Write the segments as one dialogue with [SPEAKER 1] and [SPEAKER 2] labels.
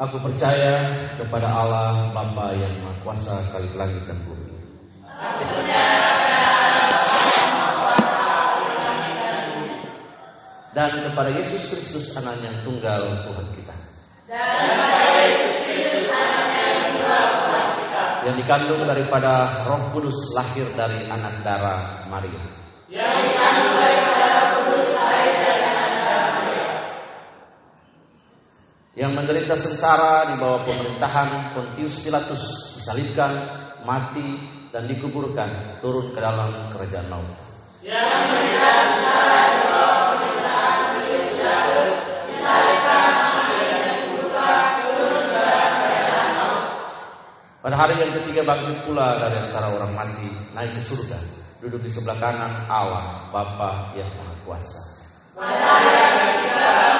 [SPEAKER 1] Aku percaya kepada Allah Bapa yang Maha Kuasa kali langit dan bumi.
[SPEAKER 2] Aku percaya
[SPEAKER 1] dan kepada Yesus Kristus anaknya yang tunggal Tuhan kita.
[SPEAKER 2] Dan kepada Yesus Kristus anaknya yang tunggal Tuhan kita.
[SPEAKER 1] Yang dikandung daripada Roh Kudus lahir dari anak darah Maria.
[SPEAKER 2] Yang
[SPEAKER 1] menderita sengsara di bawah pemerintahan Pontius Pilatus disalibkan, mati dan dikuburkan turun ke dalam kerajaan maut.
[SPEAKER 2] Yang menderita sengsara di bawah pemerintahan Pontius Pilatus disalibkan, mati dan dikuburkan turun ke dalam kerajaan maut.
[SPEAKER 1] Pada hari yang ketiga bangkit pula dari antara orang mati naik ke surga, duduk di sebelah kanan Allah Bapa yang Maha Kuasa.
[SPEAKER 2] Pada hari yang ketiga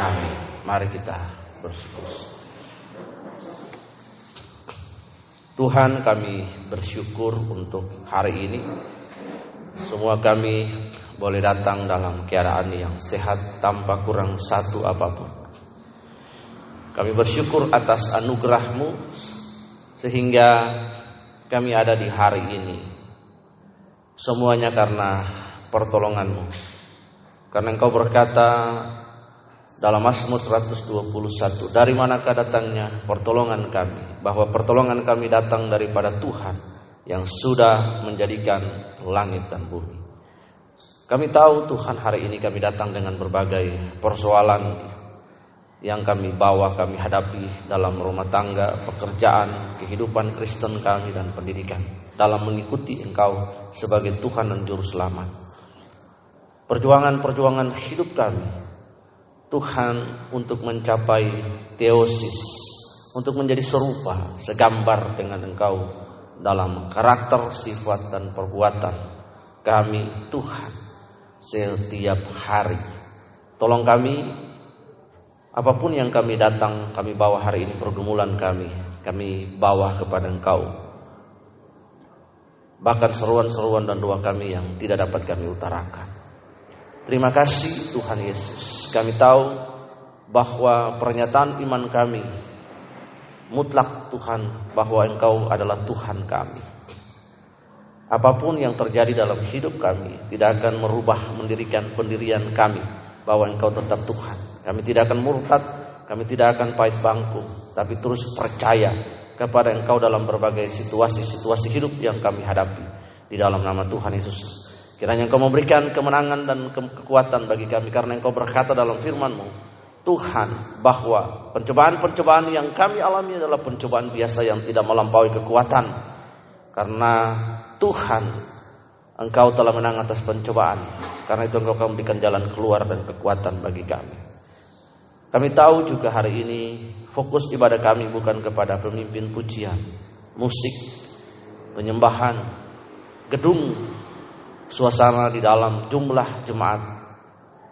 [SPEAKER 1] Amin. Mari kita bersyukur. Tuhan kami bersyukur untuk hari ini. Semua kami boleh datang dalam keadaan yang sehat tanpa kurang satu apa pun. Kami bersyukur atas anugerahmu sehingga kami ada di hari ini. Semuanya karena pertolonganmu. Karena engkau berkata dalam Mazmur 121 dari manakah datangnya pertolongan kami bahwa pertolongan kami datang daripada Tuhan yang sudah menjadikan langit dan bumi. Kami tahu Tuhan hari ini kami datang dengan berbagai persoalan yang kami bawa, kami hadapi dalam rumah tangga, pekerjaan, kehidupan Kristen kami dan pendidikan dalam mengikuti Engkau sebagai Tuhan dan Juru Selamat. Perjuangan-perjuangan hidup kami Tuhan untuk mencapai teosis, untuk menjadi serupa, segambar dengan Engkau dalam karakter, sifat dan perbuatan kami Tuhan setiap hari. Tolong kami apa pun yang kami datang, kami bawa hari ini pergumulan kami, kami bawa kepada Engkau. Bahkan seruan-seruan dan doa kami yang tidak dapat kami utarakan. Terima kasih Tuhan Yesus. Kami tahu bahwa pernyataan iman kami mutlak Tuhan bahwa Engkau adalah Tuhan kami. Apa pun yang terjadi dalam hidup kami tidak akan merubah mendirikan pendirian kami bahwa Engkau tetap Tuhan. Kami tidak akan murtad, kami tidak akan pahit bangku, tapi terus percaya kepada Engkau dalam berbagai situasi-situasi hidup yang kami hadapi di dalam nama Tuhan Yesus. Kiranya Engkau memberikan kemenangan dan ke kekuatan bagi kami karena Engkau berkata dalam firman-Mu, Tuhan, bahwa pencobaan-pencobaan yang kami alami adalah pencobaan biasa yang tidak melampaui kekuatan. Karena Tuhan, Engkau telah menang atas pencobaan. Karena itu Engkau akan memberikan jalan keluar dan kekuatan bagi kami. Kami tahu juga hari ini fokus ibadah kami bukan kepada pemimpin pujian, musik, penyembahan, gedung, suasana di dalam jumlah jemaat,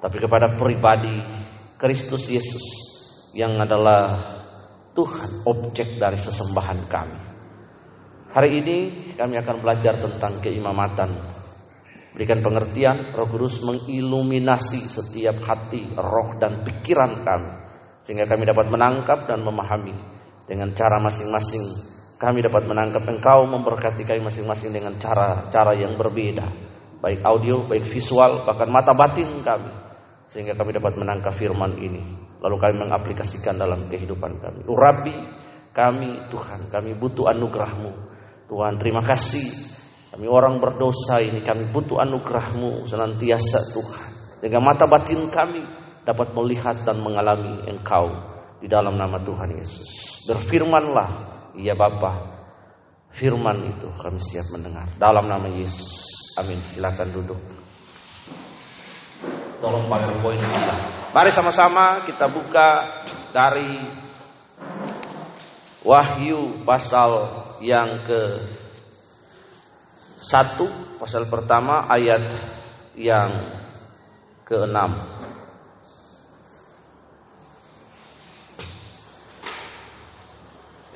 [SPEAKER 1] tapi kepada pribadi Kristus Yesus yang adalah Tuhan objek dari sesembahan kami. Hari ini kami akan belajar tentang keimamatan. Berikan pengertian, Roh Kudus mengiluminasi setiap hati, roh dan pikiran kami sehingga kami dapat menangkap dan memahami dengan cara masing-masing. Kami dapat menangkap Engkau memberkati kami masing-masing dengan cara-cara yang berbeda baik audio, baik visual, bahkan mata batin kami, sehingga kami dapat menangkap firman ini, lalu kami mengaplikasikan dalam kehidupan kami. Urabi kami Tuhan, kami butuh anugerahmu. Tuhan terima kasih, kami orang berdosa ini, kami butuh anugerahmu senantiasa Tuhan. Sehingga mata batin kami dapat melihat dan mengalami engkau di dalam nama Tuhan Yesus. Berfirmanlah, ya Bapa, firman itu kami siap mendengar. Dalam nama Yesus. Amin. Silakan duduk. Tolong powerpoint kita. Mari sama-sama kita buka dari Wahyu pasal yang ke satu pasal pertama ayat yang ke-6.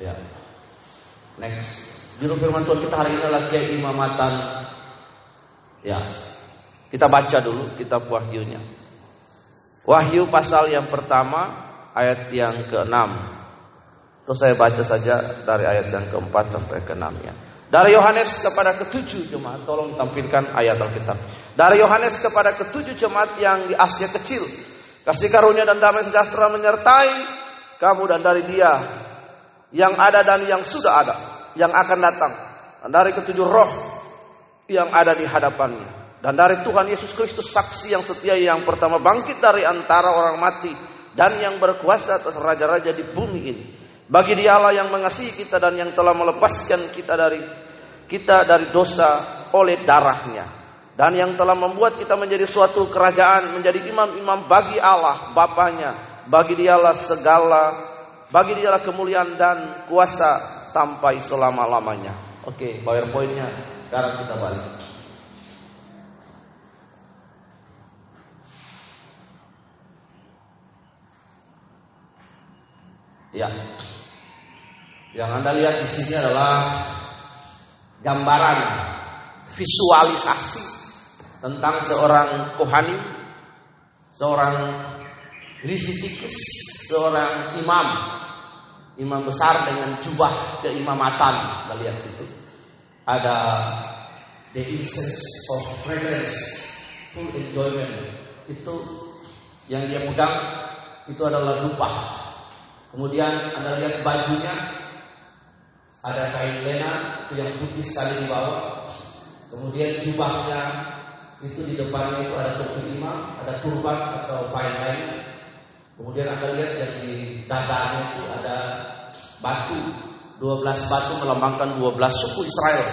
[SPEAKER 1] Ya. Next. Juru firman Tuhan kita hari ini adalah Kiai Imamatan. Ya. Kita baca dulu kitab Wahyunya. Wahyu pasal yang pertama ayat yang ke-6. Terus saya baca saja dari ayat yang keempat sampai ke-6 ya. Dari Yohanes kepada ketujuh jemaat, tolong tampilkan ayat Alkitab. Dari Yohanes kepada ketujuh jemaat yang di Asia kecil, kasih karunia dan damai sejahtera menyertai kamu dan dari Dia yang ada dan yang sudah ada, yang akan datang, dan dari ketujuh roh yang ada di hadapannya, dan dari Tuhan Yesus Kristus saksi yang setia yang pertama bangkit dari antara orang mati dan yang berkuasa atas raja-raja di bumi ini. Bagi dialah yang mengasihi kita dan yang telah melepaskan kita dari kita dari dosa oleh darahnya. Dan yang telah membuat kita menjadi suatu kerajaan menjadi imam-imam bagi Allah Bapaknya. Bagi dialah segala bagi dialah kemuliaan dan kuasa sampai selama-lamanya. Oke powerpointnya sekarang kita balik. Ya yang Anda lihat di sini adalah gambaran visualisasi tentang seorang kohani, seorang Levitikus, seorang imam, imam besar dengan jubah keimamatan. Kita lihat itu. Ada the incense of fragrance, full enjoyment. Itu yang dia pegang itu adalah dupa. Kemudian Anda lihat bajunya ada kain lena itu yang putih sekali di bawah. Kemudian jubahnya itu di depannya itu ada topi imam, ada turban atau kain lain. Kemudian anda lihat yang di dadanya itu ada batu, 12 batu melambangkan 12 suku Israel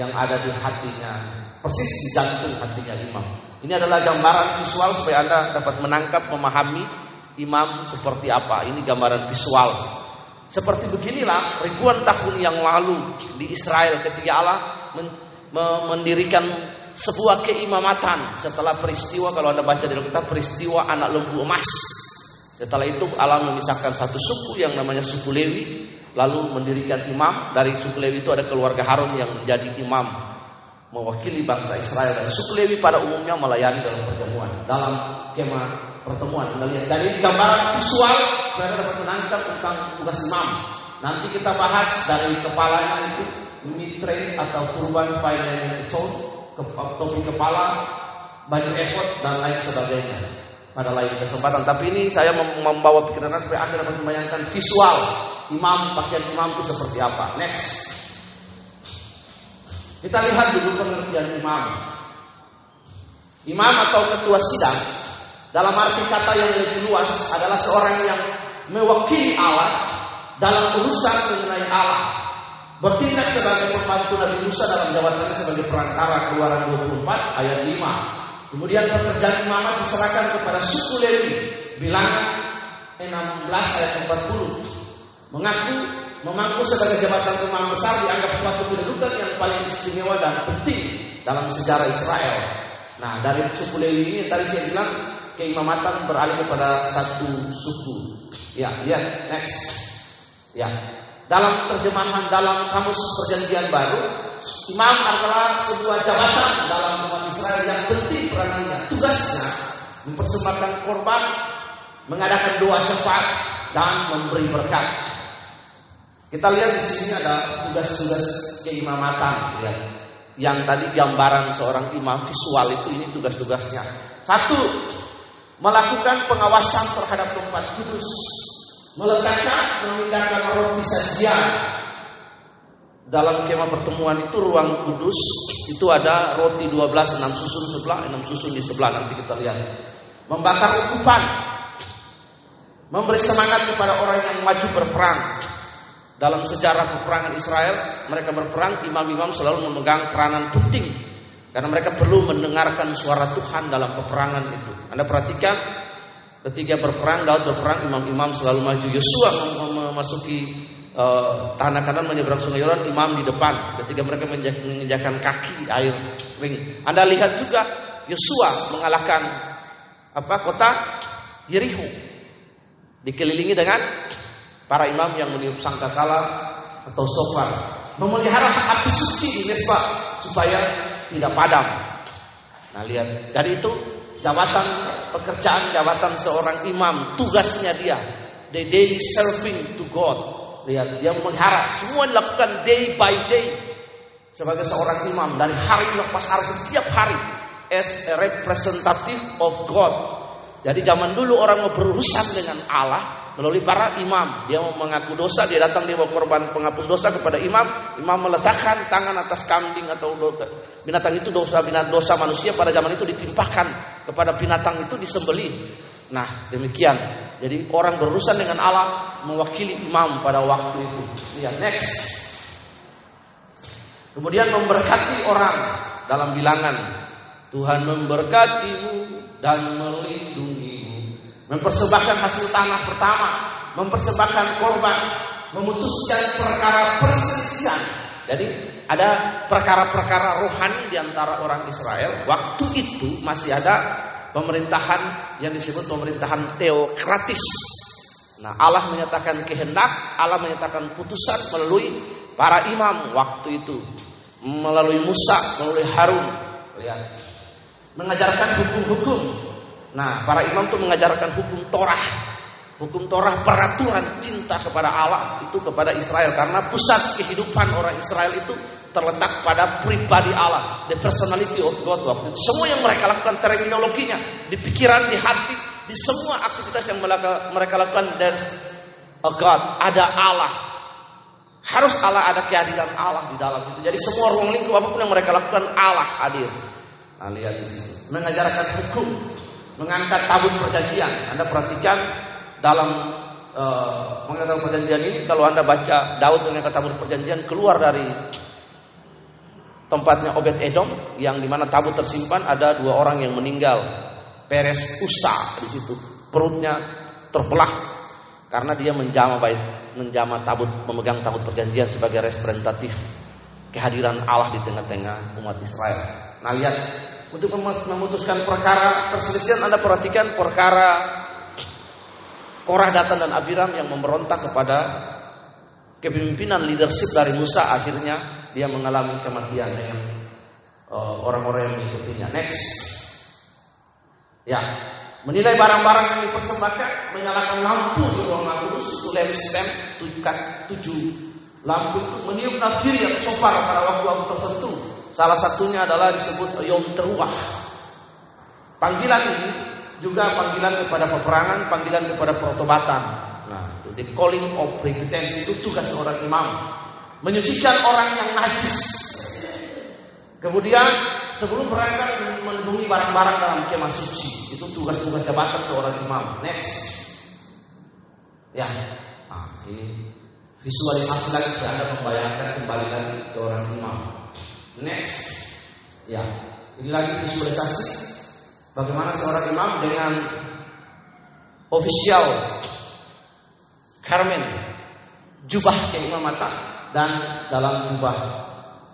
[SPEAKER 1] yang ada di hatinya, persis di jantung hatinya imam. Ini adalah gambaran visual supaya anda dapat menangkap, memahami imam seperti apa. Ini gambaran visual seperti beginilah ribuan tahun yang lalu di Israel ketika Allah mendirikan sebuah keimamatan setelah peristiwa kalau Anda baca di Alkitab peristiwa anak lembu emas. Setelah itu Allah memisahkan satu suku yang namanya suku Lewi lalu mendirikan imam dari suku Lewi itu ada keluarga Harun yang menjadi imam mewakili bangsa Israel dan suku Lewi pada umumnya melayani dalam perjamuan dalam kemah pertemuan. Anda lihat dari gambaran visual kita dapat menangkap tentang tugas imam. Nanti kita bahas dari kepalanya itu mitre atau turban financial, topi kepala, baju efod dan lain sebagainya pada lain kesempatan. Tapi ini saya membawa pikiran supaya anda dapat membayangkan visual imam pakaian imam itu seperti apa. Next, kita lihat dulu pengertian imam. Imam atau ketua sidang dalam arti kata yang lebih luas adalah seorang yang mewakili Allah dalam urusan mengenai Allah. Bertindak sebagai pembantu Nabi Musa dalam jabatannya sebagai perantara keluaran 24 ayat 5. Kemudian pekerjaan imamat diserahkan kepada suku Lewi. Bilangan 16 ayat 40. Mengaku memangku sebagai jabatan imam besar dianggap suatu kedudukan yang paling istimewa dan penting dalam sejarah Israel. Nah, dari suku Lewi ini tadi saya bilang keimamatan beralih kepada satu suku. Ya, lihat next. Ya. Dalam terjemahan dalam kamus perjanjian baru, imam adalah sebuah jabatan dalam umat Israel yang penting peranannya. Tugasnya mempersembahkan korban, mengadakan doa syafaat dan memberi berkat. Kita lihat di sini ada tugas-tugas keimamatan ya. Yang tadi gambaran seorang imam visual itu ini tugas-tugasnya. Satu, melakukan pengawasan terhadap tempat kudus, meletakkan memindahkan roti sajian. Dalam kemah pertemuan itu ruang kudus itu ada roti 12 6 susun sebelah 6 susun di sebelah nanti kita lihat. Membakar ukupan. Memberi semangat kepada orang yang maju berperang. dalam sejarah peperangan Israel, mereka berperang, imam-imam selalu memegang peranan penting karena mereka perlu mendengarkan suara Tuhan dalam peperangan itu. Anda perhatikan ketika berperang, Daud berperang, imam-imam selalu maju. Yosua memasuki uh, tanah kanan menyeberang sungai Yordan, imam di depan. Ketika mereka menginjakan kaki air ring. Anda lihat juga Yosua mengalahkan apa kota Yeriho dikelilingi dengan para imam yang meniup sangkakala atau sofar memelihara api suci di Mesbah supaya tidak padam. Nah lihat dari itu jabatan pekerjaan jabatan seorang imam tugasnya dia the daily serving to God. Lihat dia memelihara semua dilakukan day by day sebagai seorang imam dari hari lepas hari setiap hari as a representative of God. Jadi zaman dulu orang mau berurusan dengan Allah melalui para imam. Dia mau mengaku dosa, dia datang dia bawa korban penghapus dosa kepada imam. Imam meletakkan tangan atas kambing atau binatang itu dosa binatang dosa manusia pada zaman itu ditimpahkan kepada binatang itu disembeli. Nah, demikian. Jadi orang berurusan dengan Allah mewakili imam pada waktu itu. Ya, next. Kemudian memberkati orang dalam bilangan. Tuhan memberkatimu dan melindungimu mempersembahkan hasil tanah pertama, mempersembahkan korban, memutuskan perkara perselisihan. Jadi ada perkara-perkara rohani di antara orang Israel. Waktu itu masih ada pemerintahan yang disebut pemerintahan teokratis. Nah, Allah menyatakan kehendak, Allah menyatakan putusan melalui para imam waktu itu, melalui Musa, melalui Harun. Lihat, mengajarkan hukum-hukum Nah, para imam itu mengajarkan hukum Torah. Hukum Torah peraturan cinta kepada Allah itu kepada Israel karena pusat kehidupan orang Israel itu terletak pada pribadi Allah, the personality of God waktu itu. Semua yang mereka lakukan terminologinya di pikiran, di hati, di semua aktivitas yang mereka lakukan dari a God, ada Allah. Harus Allah ada kehadiran Allah di dalam itu. Jadi semua ruang lingkup apa pun yang mereka lakukan Allah hadir. Nah, lihat di sini. Mengajarkan hukum, mengangkat tabut perjanjian. Anda perhatikan dalam uh, mengangkat perjanjian ini kalau Anda baca Daud mengangkat tabut perjanjian keluar dari tempatnya Obed Edom yang di mana tabut tersimpan ada dua orang yang meninggal. Peres Usa di situ perutnya terbelah karena dia menjama baik menjama tabut memegang tabut perjanjian sebagai representatif kehadiran Allah di tengah-tengah umat Israel. Nah lihat untuk memutuskan perkara perselisihan Anda perhatikan perkara Korah datang dan Abiram yang memberontak kepada kepemimpinan leadership dari Musa akhirnya dia mengalami kematian dengan uh, orang-orang yang mengikutinya. Next. Ya, menilai barang-barang yang dipersembahkan, menyalakan lampu di ruang kudus, itu lampstand tujuh, lampu itu meniup nafir yang sopar pada waktu-waktu tertentu Salah satunya adalah disebut Yom Teruah. Panggilan ini juga panggilan kepada peperangan, panggilan kepada pertobatan. Nah, itu the calling of repentance itu tugas seorang imam. Menyucikan orang yang najis. Kemudian sebelum berangkat melindungi barang-barang dalam kemah suci. Itu tugas-tugas jabatan seorang imam. Next. Ya. Nah, ini visualisasi lagi Anda membayangkan kembali lagi seorang imam. Next. Ya, ini lagi visualisasi bagaimana seorang imam dengan official Carmen jubah keimamatan dan dalam jubah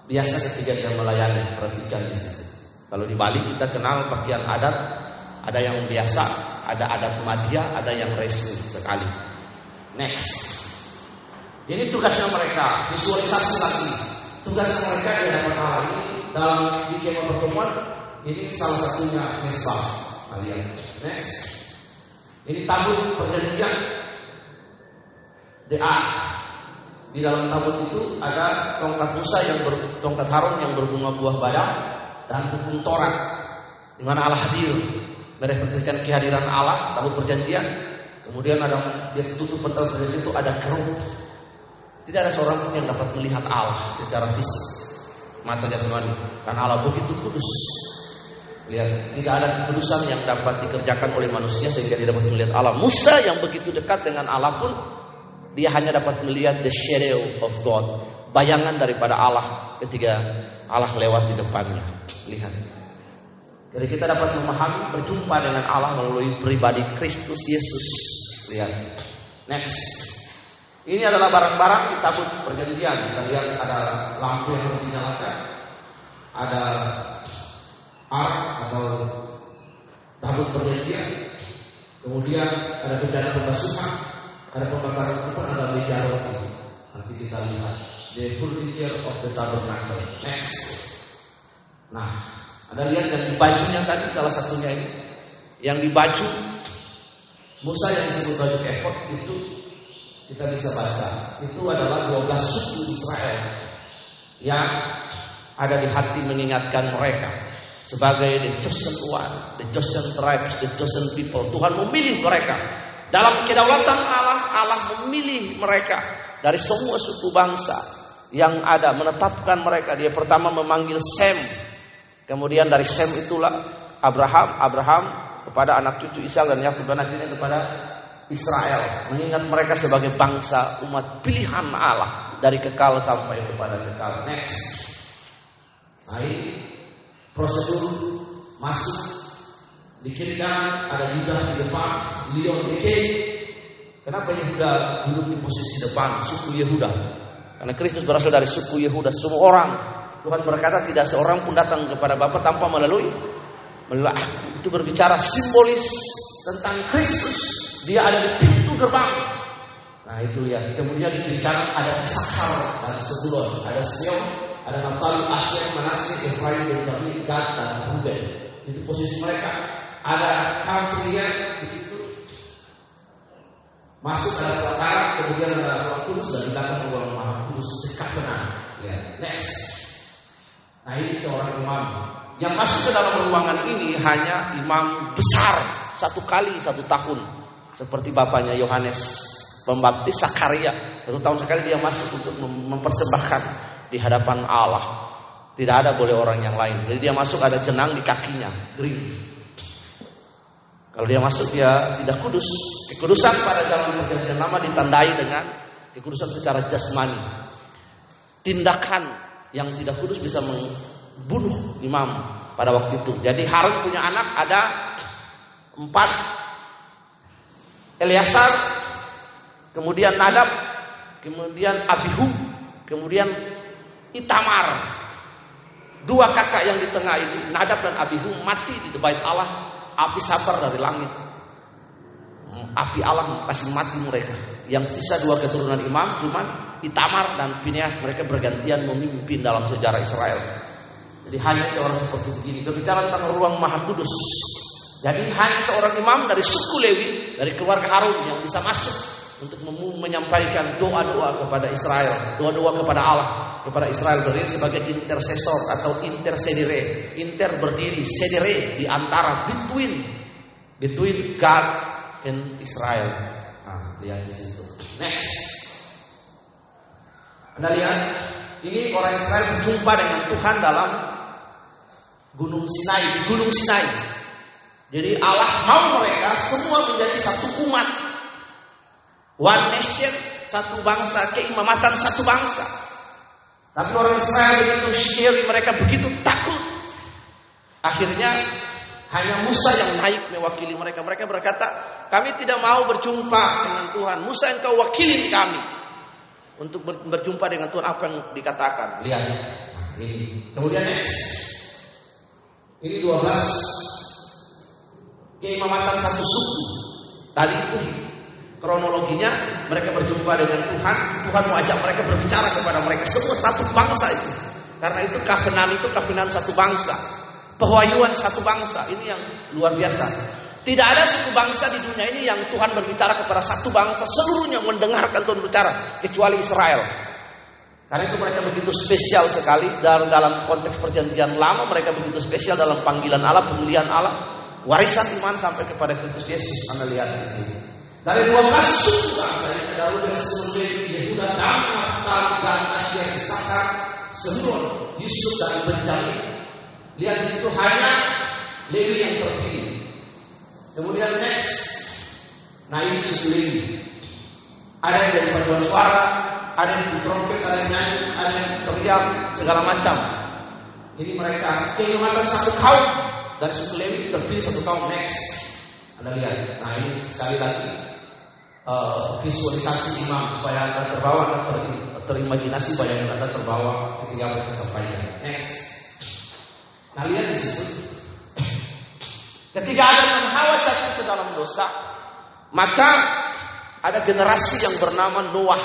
[SPEAKER 1] biasa ketika dia melayani perhatikan di situ. Kalau di Bali kita kenal pakaian adat, ada yang biasa, ada adat media, ada yang resmi sekali. Next. Ini tugasnya mereka, visualisasi lagi tugas mereka di hadapan Allah ini dalam kemah pertemuan ini salah satunya mesbah kalian. Next, ini tabut perjanjian DA. Di dalam tabut itu ada tongkat Musa yang ber, tongkat Harun yang berbunga buah badang dan hukum Taurat di mana Allah hadir merepresentasikan kehadiran Allah tabut perjanjian. Kemudian ada dia tutup pentas perjanjian itu ada keruk tidak ada seorang pun yang dapat melihat Allah secara fisik. Mata jasmani. Karena Allah begitu kudus. Lihat, tidak ada kekudusan yang dapat dikerjakan oleh manusia sehingga tidak dapat melihat Allah. Musa yang begitu dekat dengan Allah pun dia hanya dapat melihat the shadow of God, bayangan daripada Allah ketika Allah lewat di depannya. Lihat. Jadi kita dapat memahami berjumpa dengan Allah melalui pribadi Kristus Yesus. Lihat. Next. Ini adalah barang-barang di tabut perjanjian. Kita lihat ada lampu yang dinyalakan. Ada ark atau tabut perjanjian. Kemudian ada bencana pembasuhan, ada pembakaran kupon, ada meja roti. Nanti kita lihat the furniture of the tabernacle. Next. Nah, ada lihat yang di bajunya tadi salah satunya ini. Yang di baju Musa yang disebut baju efod itu kita bisa baca. Itu adalah 12 suku Israel yang ada di hati mengingatkan mereka sebagai the chosen one, the chosen tribes, the chosen people. Tuhan memilih mereka. Dalam kedaulatan Allah, Allah memilih mereka dari semua suku bangsa yang ada, menetapkan mereka. Dia pertama memanggil Sem. Kemudian dari Sem itulah Abraham, Abraham kepada anak cucu Ishak dan Yakub dan akhirnya kepada Israel, mengingat mereka sebagai bangsa umat pilihan Allah dari kekal sampai kepada kekal. Next. Ini prosedur masuk di kiri kanan ada Yuda di depan, Leon di kiri. Kenapa Yehuda duduk di posisi depan, suku Yehuda? Karena Kristus berasal dari suku Yehuda, semua orang. Tuhan berkata tidak seorang pun datang kepada Bapa tanpa melalui melalui Itu berbicara simbolis tentang Kristus. Dia ada di pintu gerbang. Nah itu ya. Kemudian di kanan ada Isakar dan Sebulon, ada Sion, ada Naftali, Asyir, Manasir, Efraim, Benjamin, Gad, dan Ruben. Itu posisi mereka. Ada country di situ. Masuk ada pelataran, kemudian ada ruang kudus dan belakang ruang maha kudus dekat tenang. Ya, next. Nah ini seorang imam. Yang masuk ke dalam ruangan ini hanya imam besar satu kali satu tahun, seperti bapaknya Yohanes Pembaptis Sakaria. Satu tahun sekali dia masuk untuk mempersembahkan di hadapan Allah. Tidak ada boleh orang yang lain. Jadi dia masuk ada jenang di kakinya, green. Kalau dia masuk dia tidak kudus. Kekudusan pada zaman perjanjian lama ditandai dengan kekudusan secara jasmani. Tindakan yang tidak kudus bisa membunuh imam pada waktu itu. Jadi Harun punya anak ada empat Eliasar, kemudian Nadab, kemudian Abihu, kemudian Itamar. Dua kakak yang di tengah ini, Nadab dan Abihu mati di bait Allah, api sabar dari langit. Api Allah kasih mati mereka. Yang sisa dua keturunan imam cuman Itamar dan Phineas mereka bergantian memimpin dalam sejarah Israel. Jadi hanya seorang seperti begini. Berbicara tentang ruang maha kudus. Jadi hanya seorang imam dari suku Lewi, dari keluarga Harun yang bisa masuk untuk menyampaikan doa-doa kepada Israel, doa-doa kepada Allah, kepada Israel berdiri sebagai intercessor atau intercedere. Inter berdiri, cedere di antara between between God and Israel. Nah, lihat di situ. Next. Anda lihat, ini orang Israel berjumpa dengan Tuhan dalam Gunung Sinai, di Gunung Sinai. Jadi Allah mau mereka semua menjadi satu umat One nation, satu bangsa, keimamatan satu bangsa. Tapi orang Israel begitu scary, mereka begitu takut. Akhirnya hanya Musa yang naik mewakili mereka. Mereka berkata, kami tidak mau berjumpa dengan Tuhan. Musa engkau wakili kami. Untuk berjumpa dengan Tuhan apa yang dikatakan. Lihat. Ini. Kemudian next. Ini 12 keimamatan satu suku. Tadi itu kronologinya mereka berjumpa dengan Tuhan. Tuhan mau ajak mereka berbicara kepada mereka. Semua satu bangsa itu. Karena itu kafinan itu kafinan satu bangsa. Pewahyuan satu bangsa. Ini yang luar biasa. Tidak ada suku bangsa di dunia ini yang Tuhan berbicara kepada satu bangsa seluruhnya mendengarkan Tuhan bicara kecuali Israel. Karena itu mereka begitu spesial sekali dalam dalam konteks perjanjian lama mereka begitu spesial dalam panggilan Allah pemilihan Allah warisan iman sampai kepada Kristus Yesus Anda lihat di sini dari dua suku bangsa yang dari seluruh Yehuda dan Naftali dan Asyir Isakar seluruh Yusuf dan Benjamin. Lihat di situ hanya Lewi yang terpilih. Kemudian next, ini suku Lewi. ada yang jadi paduan suara, ada yang trompet, ada yang nyanyi, ada yang teriak, segala macam. Ini mereka keimatan satu kaum dari suku Lewi terpilih satu kaum next. Anda lihat, nah ini sekali lagi uh, visualisasi imam supaya anda terbawa, anda ter, terimajinasi bayangan anda terbawa ketika mereka sampaikan. Next. Nah lihat di situ. Ketika ada dan Hawa jatuh ke dalam dosa, maka ada generasi yang bernama Noah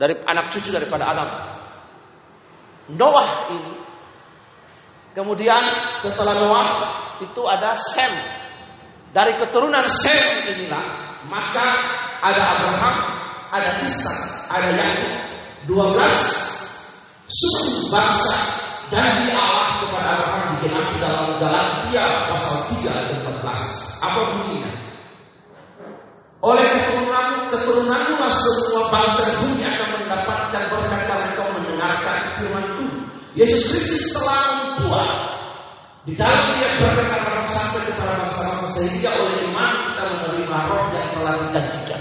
[SPEAKER 1] dari anak cucu daripada Adam. Noah ini kemudian setelah Noah itu ada Sem. Dari keturunan Sem inilah maka ada Abraham, ada Ishak, ada Yakub, 12 suku bangsa janji Allah kepada Abraham digenapi dalam Galatia pasal 3 ayat 14. Apa bunyinya? Oleh keturunanmu, keturunanmu semua bangsa dunia akan mendapatkan berkat kalau engkau mendengarkan firmanku. Yesus Kristus telah membuat di dalam dia berkata sampai kepada bangsa-bangsa sehingga oleh iman kita menerima roh yang telah dijanjikan.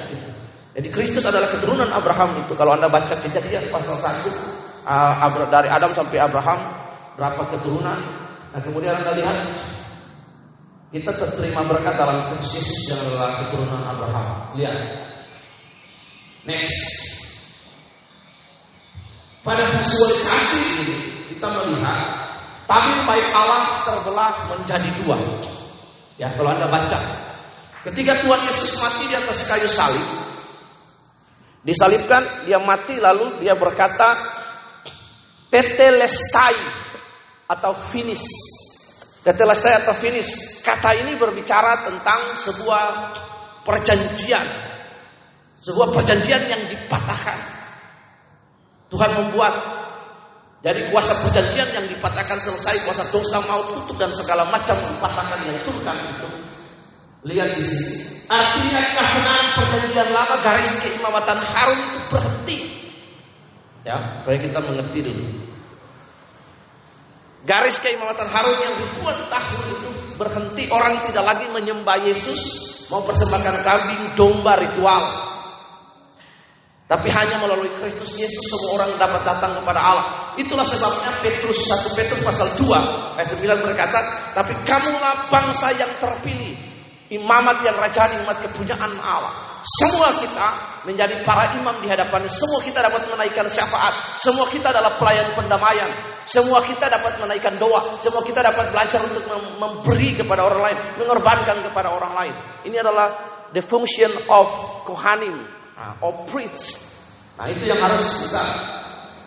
[SPEAKER 1] Jadi Kristus adalah keturunan Abraham itu. Kalau anda baca kejadian pasal 1 uh, dari Adam sampai Abraham berapa keturunan. Nah kemudian anda lihat kita terima berkat dalam Kristus yang adalah keturunan Abraham. Lihat. Next. Pada visualisasi ini kita melihat tabir baik Allah terbelah menjadi dua. Ya, kalau Anda baca. Ketika Tuhan Yesus mati di atas kayu salib, disalibkan, dia mati lalu dia berkata tetelestai atau finish. Tetelestai atau finish. Kata ini berbicara tentang sebuah perjanjian. Sebuah perjanjian yang dipatahkan. Tuhan membuat jadi kuasa perjanjian yang dipatahkan selesai, kuasa dosa mau tutup dan segala macam dipatahkan yang Tuhan itu. Lihat di sini. Artinya kebenaran perjanjian lama garis keimamatan Harun itu berhenti. Ya, supaya kita mengerti dulu. Garis keimamatan Harun yang ribuan tahun itu berhenti. Orang tidak lagi menyembah Yesus, mau persembahkan kambing, domba, ritual. Tapi hanya melalui Kristus Yesus semua orang dapat datang kepada Allah. Itulah sebabnya Petrus 1 Petrus pasal 2 ayat 9 berkata, "Tapi kamulah bangsa yang terpilih, imamat yang rajani, umat kepunyaan Allah." Semua kita menjadi para imam di hadapan Semua kita dapat menaikkan syafaat. Semua kita adalah pelayan pendamaian. Semua kita dapat menaikkan doa. Semua kita dapat belajar untuk memberi kepada orang lain, mengorbankan kepada orang lain. Ini adalah the function of Kohanim, Nah, of preach. Nah itu yang harus kita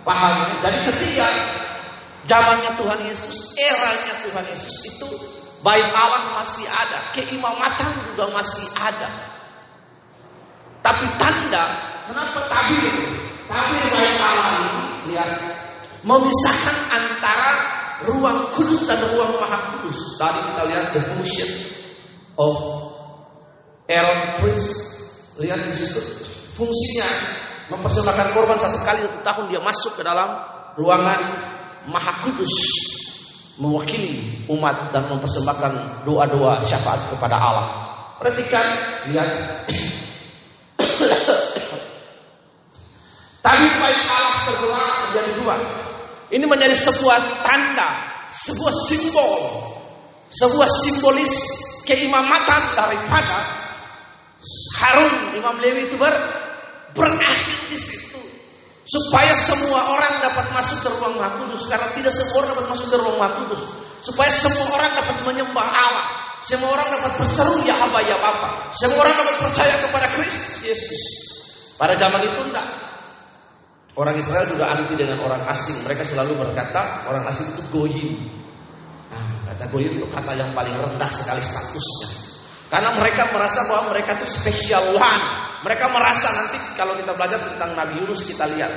[SPEAKER 1] pahami. Jadi ketika zamannya Tuhan Yesus, eranya Tuhan Yesus itu baik Allah masih ada, keimamatan juga masih ada. Tapi tanda, kenapa tabir? Tabir baik Allah ini, lihat, memisahkan antara ruang kudus dan ruang maha kudus. Tadi kita lihat the function of Aaron priest. Lihat di situ fungsinya mempersembahkan korban satu kali satu tahun dia masuk ke dalam ruangan maha kudus mewakili umat dan mempersembahkan doa-doa syafaat kepada Allah. Perhatikan, lihat. Tadi baik Allah terbelah menjadi dua. Ini menjadi sebuah tanda, sebuah simbol, sebuah simbolis keimamatan daripada Harun Imam Lewi itu ber, berakhir di situ. Supaya semua orang dapat masuk ke ruang Maha Kudus karena tidak semua orang dapat masuk ke ruang Maha supaya semua orang dapat menyembah Allah. Semua orang dapat berseru ya apa ya apa semua orang dapat percaya kepada Kristus Yesus. Pada zaman itu enggak. Orang Israel juga anti dengan orang asing. Mereka selalu berkata orang asing itu goyim. Nah, kata goyim itu kata yang paling rendah sekali statusnya. Karena mereka merasa bahwa mereka itu special one mereka merasa nanti kalau kita belajar tentang Nabi Yunus kita lihat.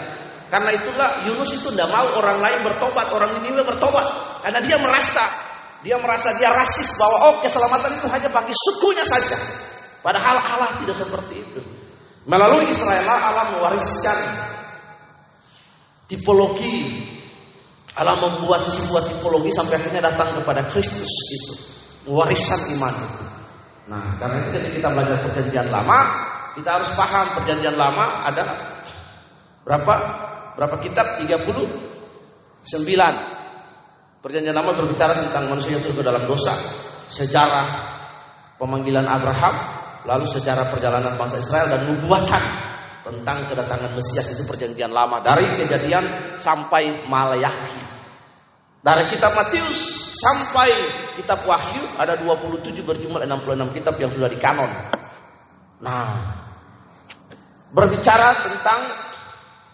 [SPEAKER 1] Karena itulah Yunus itu tidak mau orang lain bertobat, orang Niniwe bertobat. Karena dia merasa, dia merasa dia rasis bahwa oh keselamatan itu hanya bagi sukunya saja. Padahal Allah tidak seperti itu. Melalui Israel Allah mewariskan tipologi. Allah membuat sebuah tipologi sampai akhirnya datang kepada Kristus itu. Warisan iman itu. Nah, karena itu ketika kita belajar perjanjian lama, kita harus paham perjanjian lama ada berapa? Berapa kitab? 39. Perjanjian lama berbicara tentang manusia yang ke dalam dosa, sejarah pemanggilan Abraham, lalu sejarah perjalanan bangsa Israel dan nubuatan tentang kedatangan Mesias itu perjanjian lama dari kejadian sampai Malayaki. Dari kitab Matius sampai kitab Wahyu ada 27 berjumlah 66 kitab yang sudah dikanon. Nah, berbicara tentang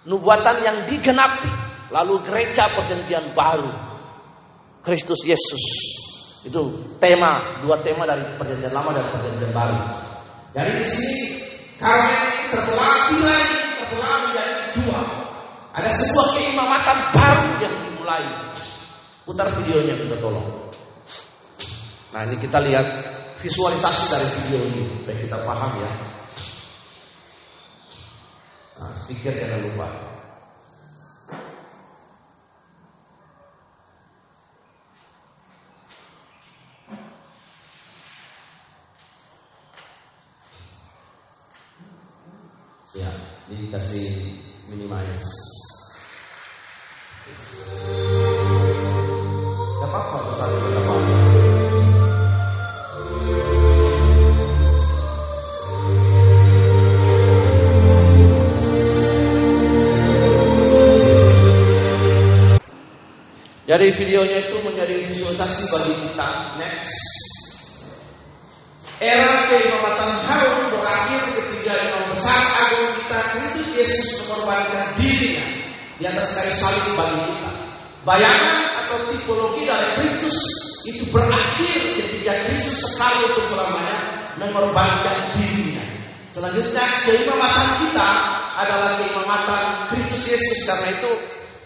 [SPEAKER 1] nubuatan yang digenapi, lalu gereja perjanjian baru. Kristus Yesus. Itu tema, dua tema dari perjanjian lama dan perjanjian baru. Jadi di sini karena ini terbelah lagi, terbelah menjadi dua. Ada sebuah keimamatan baru yang dimulai. Putar videonya kita tolong. Nah ini kita lihat visualisasi dari video ini supaya kita paham ya. Nah, speaker jangan lupa. Ya, ini kasih minimize. Jadi videonya itu menjadi visualisasi bagi kita. Next. Era keimamatan Harun berakhir ketika imam besar agung kita Kristus Yesus mengorbankan dirinya di atas kayu salib bagi kita. Bayangan atau tipologi dari Kristus itu berakhir ketika Kristus sekali untuk selamanya mengorbankan dirinya. Selanjutnya keimamatan kita adalah keimamatan Kristus Yesus karena itu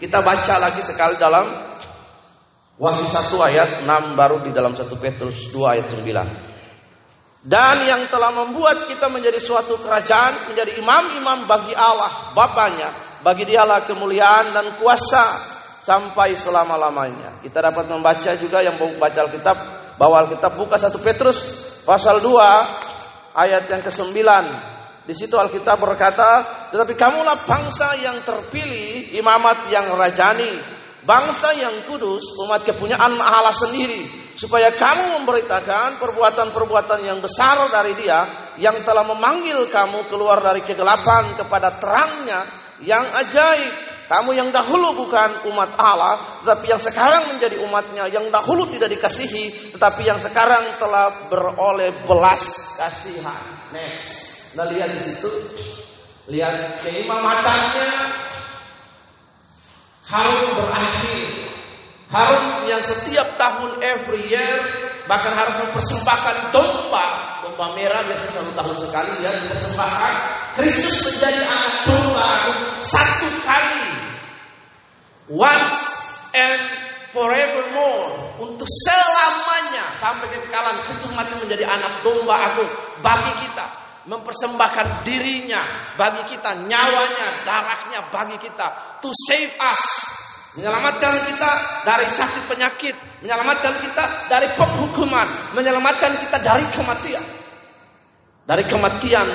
[SPEAKER 1] kita baca lagi sekali dalam Wahyu 1 ayat 6 baru di dalam 1 Petrus 2 ayat 9. Dan yang telah membuat kita menjadi suatu kerajaan, menjadi imam-imam bagi Allah, Bapaknya, bagi dialah kemuliaan dan kuasa sampai selama-lamanya. Kita dapat membaca juga yang baca Alkitab, bawa Alkitab buka 1 Petrus pasal 2 ayat yang ke-9. Di situ Alkitab berkata, tetapi kamulah bangsa yang terpilih, imamat yang rajani, bangsa yang kudus, umat kepunyaan Allah sendiri, supaya kamu memberitakan perbuatan-perbuatan yang besar dari Dia yang telah memanggil kamu keluar dari kegelapan kepada terangnya yang ajaib. Kamu yang dahulu bukan umat Allah, tetapi yang sekarang menjadi umatnya, yang dahulu tidak dikasihi, tetapi yang sekarang telah beroleh belas kasihan. Next. Nah lihat di situ, lihat keimamatannya Harun berakhir. Harun yang setiap tahun every year bahkan harus mempersembahkan domba, domba merah biasanya satu tahun sekali ya dipersembahkan. Kristus menjadi anak domba satu kali, once and forevermore. Untuk selamanya. Sampai kekekalan Kristus mati menjadi anak domba aku. Bagi kita mempersembahkan dirinya bagi kita, nyawanya, darahnya bagi kita, to save us, menyelamatkan kita dari sakit penyakit, menyelamatkan kita dari penghukuman, menyelamatkan kita dari kematian. Dari kematian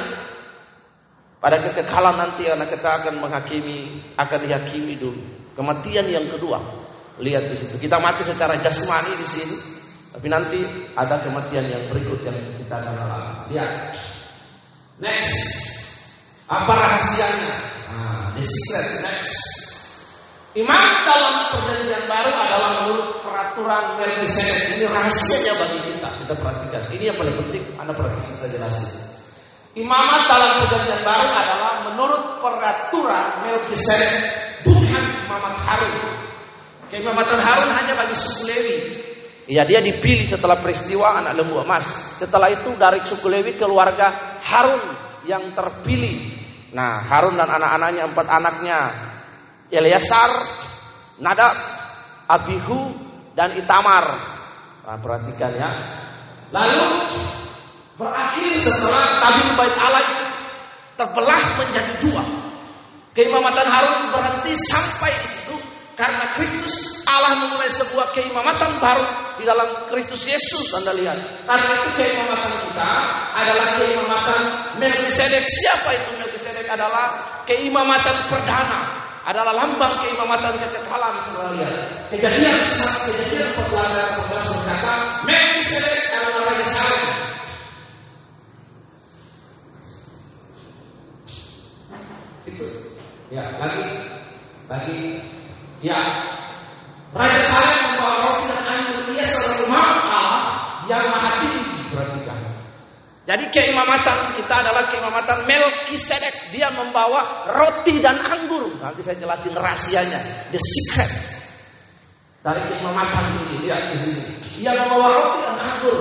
[SPEAKER 1] pada kekekalan nanti karena kita akan menghakimi, akan dihakimi dulu. Kematian yang kedua, lihat di situ. Kita mati secara jasmani di sini, tapi nanti ada kematian yang berikut yang kita akan alami. Lihat. Next. Apa rahasianya? Nah, the secret. Next. Imam dalam perjanjian baru adalah menurut peraturan Melkisedek. Ini rahasianya bagi kita. Kita perhatikan. Ini yang paling penting. Anda perhatikan saya jelasin. Imamat dalam perjanjian baru adalah menurut peraturan Melkisedek, bukan imamat Harun. Keimamatan Harun hanya bagi suku Lewi. Ya dia dipilih setelah peristiwa anak lembu emas. Setelah itu dari suku Lewi keluarga Harun yang terpilih. Nah Harun dan anak-anaknya empat anaknya Eleazar, Nadab, Abihu dan Itamar. Nah, perhatikan ya. Lalu berakhir setelah tabir bait Allah itu terbelah menjadi dua. Keimamatan Harun berhenti sampai di situ karena Kristus Allah memulai sebuah keimamatan baru di dalam Kristus Yesus Anda lihat. Karena itu keimamatan kita adalah keimamatan Melkisedek. Siapa itu Melkisedek adalah keimamatan perdana adalah lambang keimamatan kekekalan saudara lihat. Kejadian kejadian 14 14 berkata Melkisedek adalah raja Salem. Itu. Ya, lagi lagi ya Raja Saleh membawa roti dan anggur seorang imam Allah yang maha tinggi perhatikan. Jadi keimamatan kita adalah keimamatan Melkisedek. Dia membawa roti dan anggur. Nanti saya jelasin rahasianya, the secret dari keimamatan ini. Lihat di sini. Dia membawa roti dan anggur.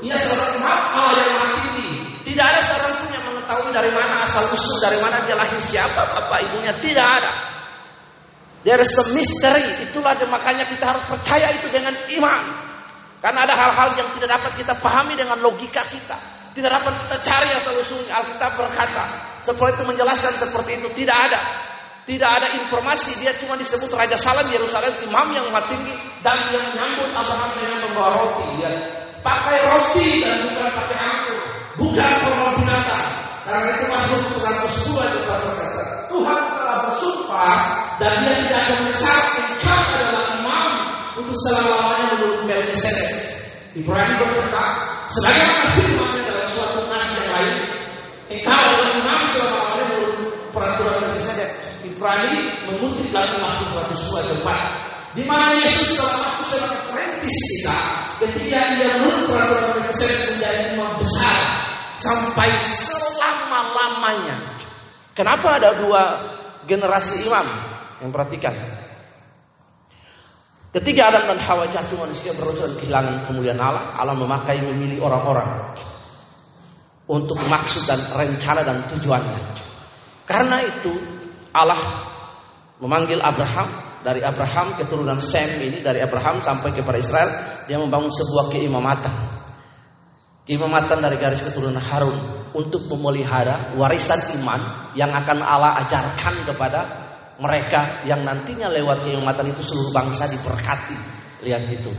[SPEAKER 1] Dia seorang imam Allah yang maha tinggi. Tidak ada seorang pun yang mengetahui dari mana asal usul, dari mana dia lahir siapa, bapak ibunya. Tidak ada. There is a mystery. Itulah makanya kita harus percaya itu dengan iman. Karena ada hal-hal yang tidak dapat kita pahami dengan logika kita. Tidak dapat kita cari asal usulnya. Alkitab berkata. Seperti itu menjelaskan seperti itu. Tidak ada. Tidak ada informasi. Dia cuma disebut Raja Salam Yerusalem. Imam yang maha tinggi. Dan yang menyambut Abraham dengan membawa roti. Dia pakai roti dan bukan pakai anggur. Bukan binatang. Karena itu masuk 102 itu berkata. Tuhan telah bersumpah dan dia tidak akan menyesal engkau adalah imam untuk selama-lamanya menurut Melkisedek. Ibrahim berkata, sebagaimana firman dalam suatu nas yang lain, engkau adalah imam selama-lamanya menurut peraturan Melkisedek. Ibrahim mengutip dalam Mazmur 102 tempat di mana Yesus telah masuk sebagai perintis kita ketika dia menurut peraturan Melkisedek menjadi imam besar sampai selama-lamanya. Kenapa ada dua generasi imam? Yang perhatikan. Ketika Adam dan Hawa jatuh manusia berusaha kehilangan kemuliaan Allah, Allah memakai memilih orang-orang untuk maksud dan rencana dan tujuannya. Karena itu Allah memanggil Abraham dari Abraham keturunan Sem ini dari Abraham sampai kepada Israel dia membangun sebuah keimamatan. Keimamatan dari garis keturunan Harun untuk memelihara warisan iman yang akan Allah ajarkan kepada mereka yang nantinya lewat keimamatan itu seluruh bangsa diberkati. Lihat itu.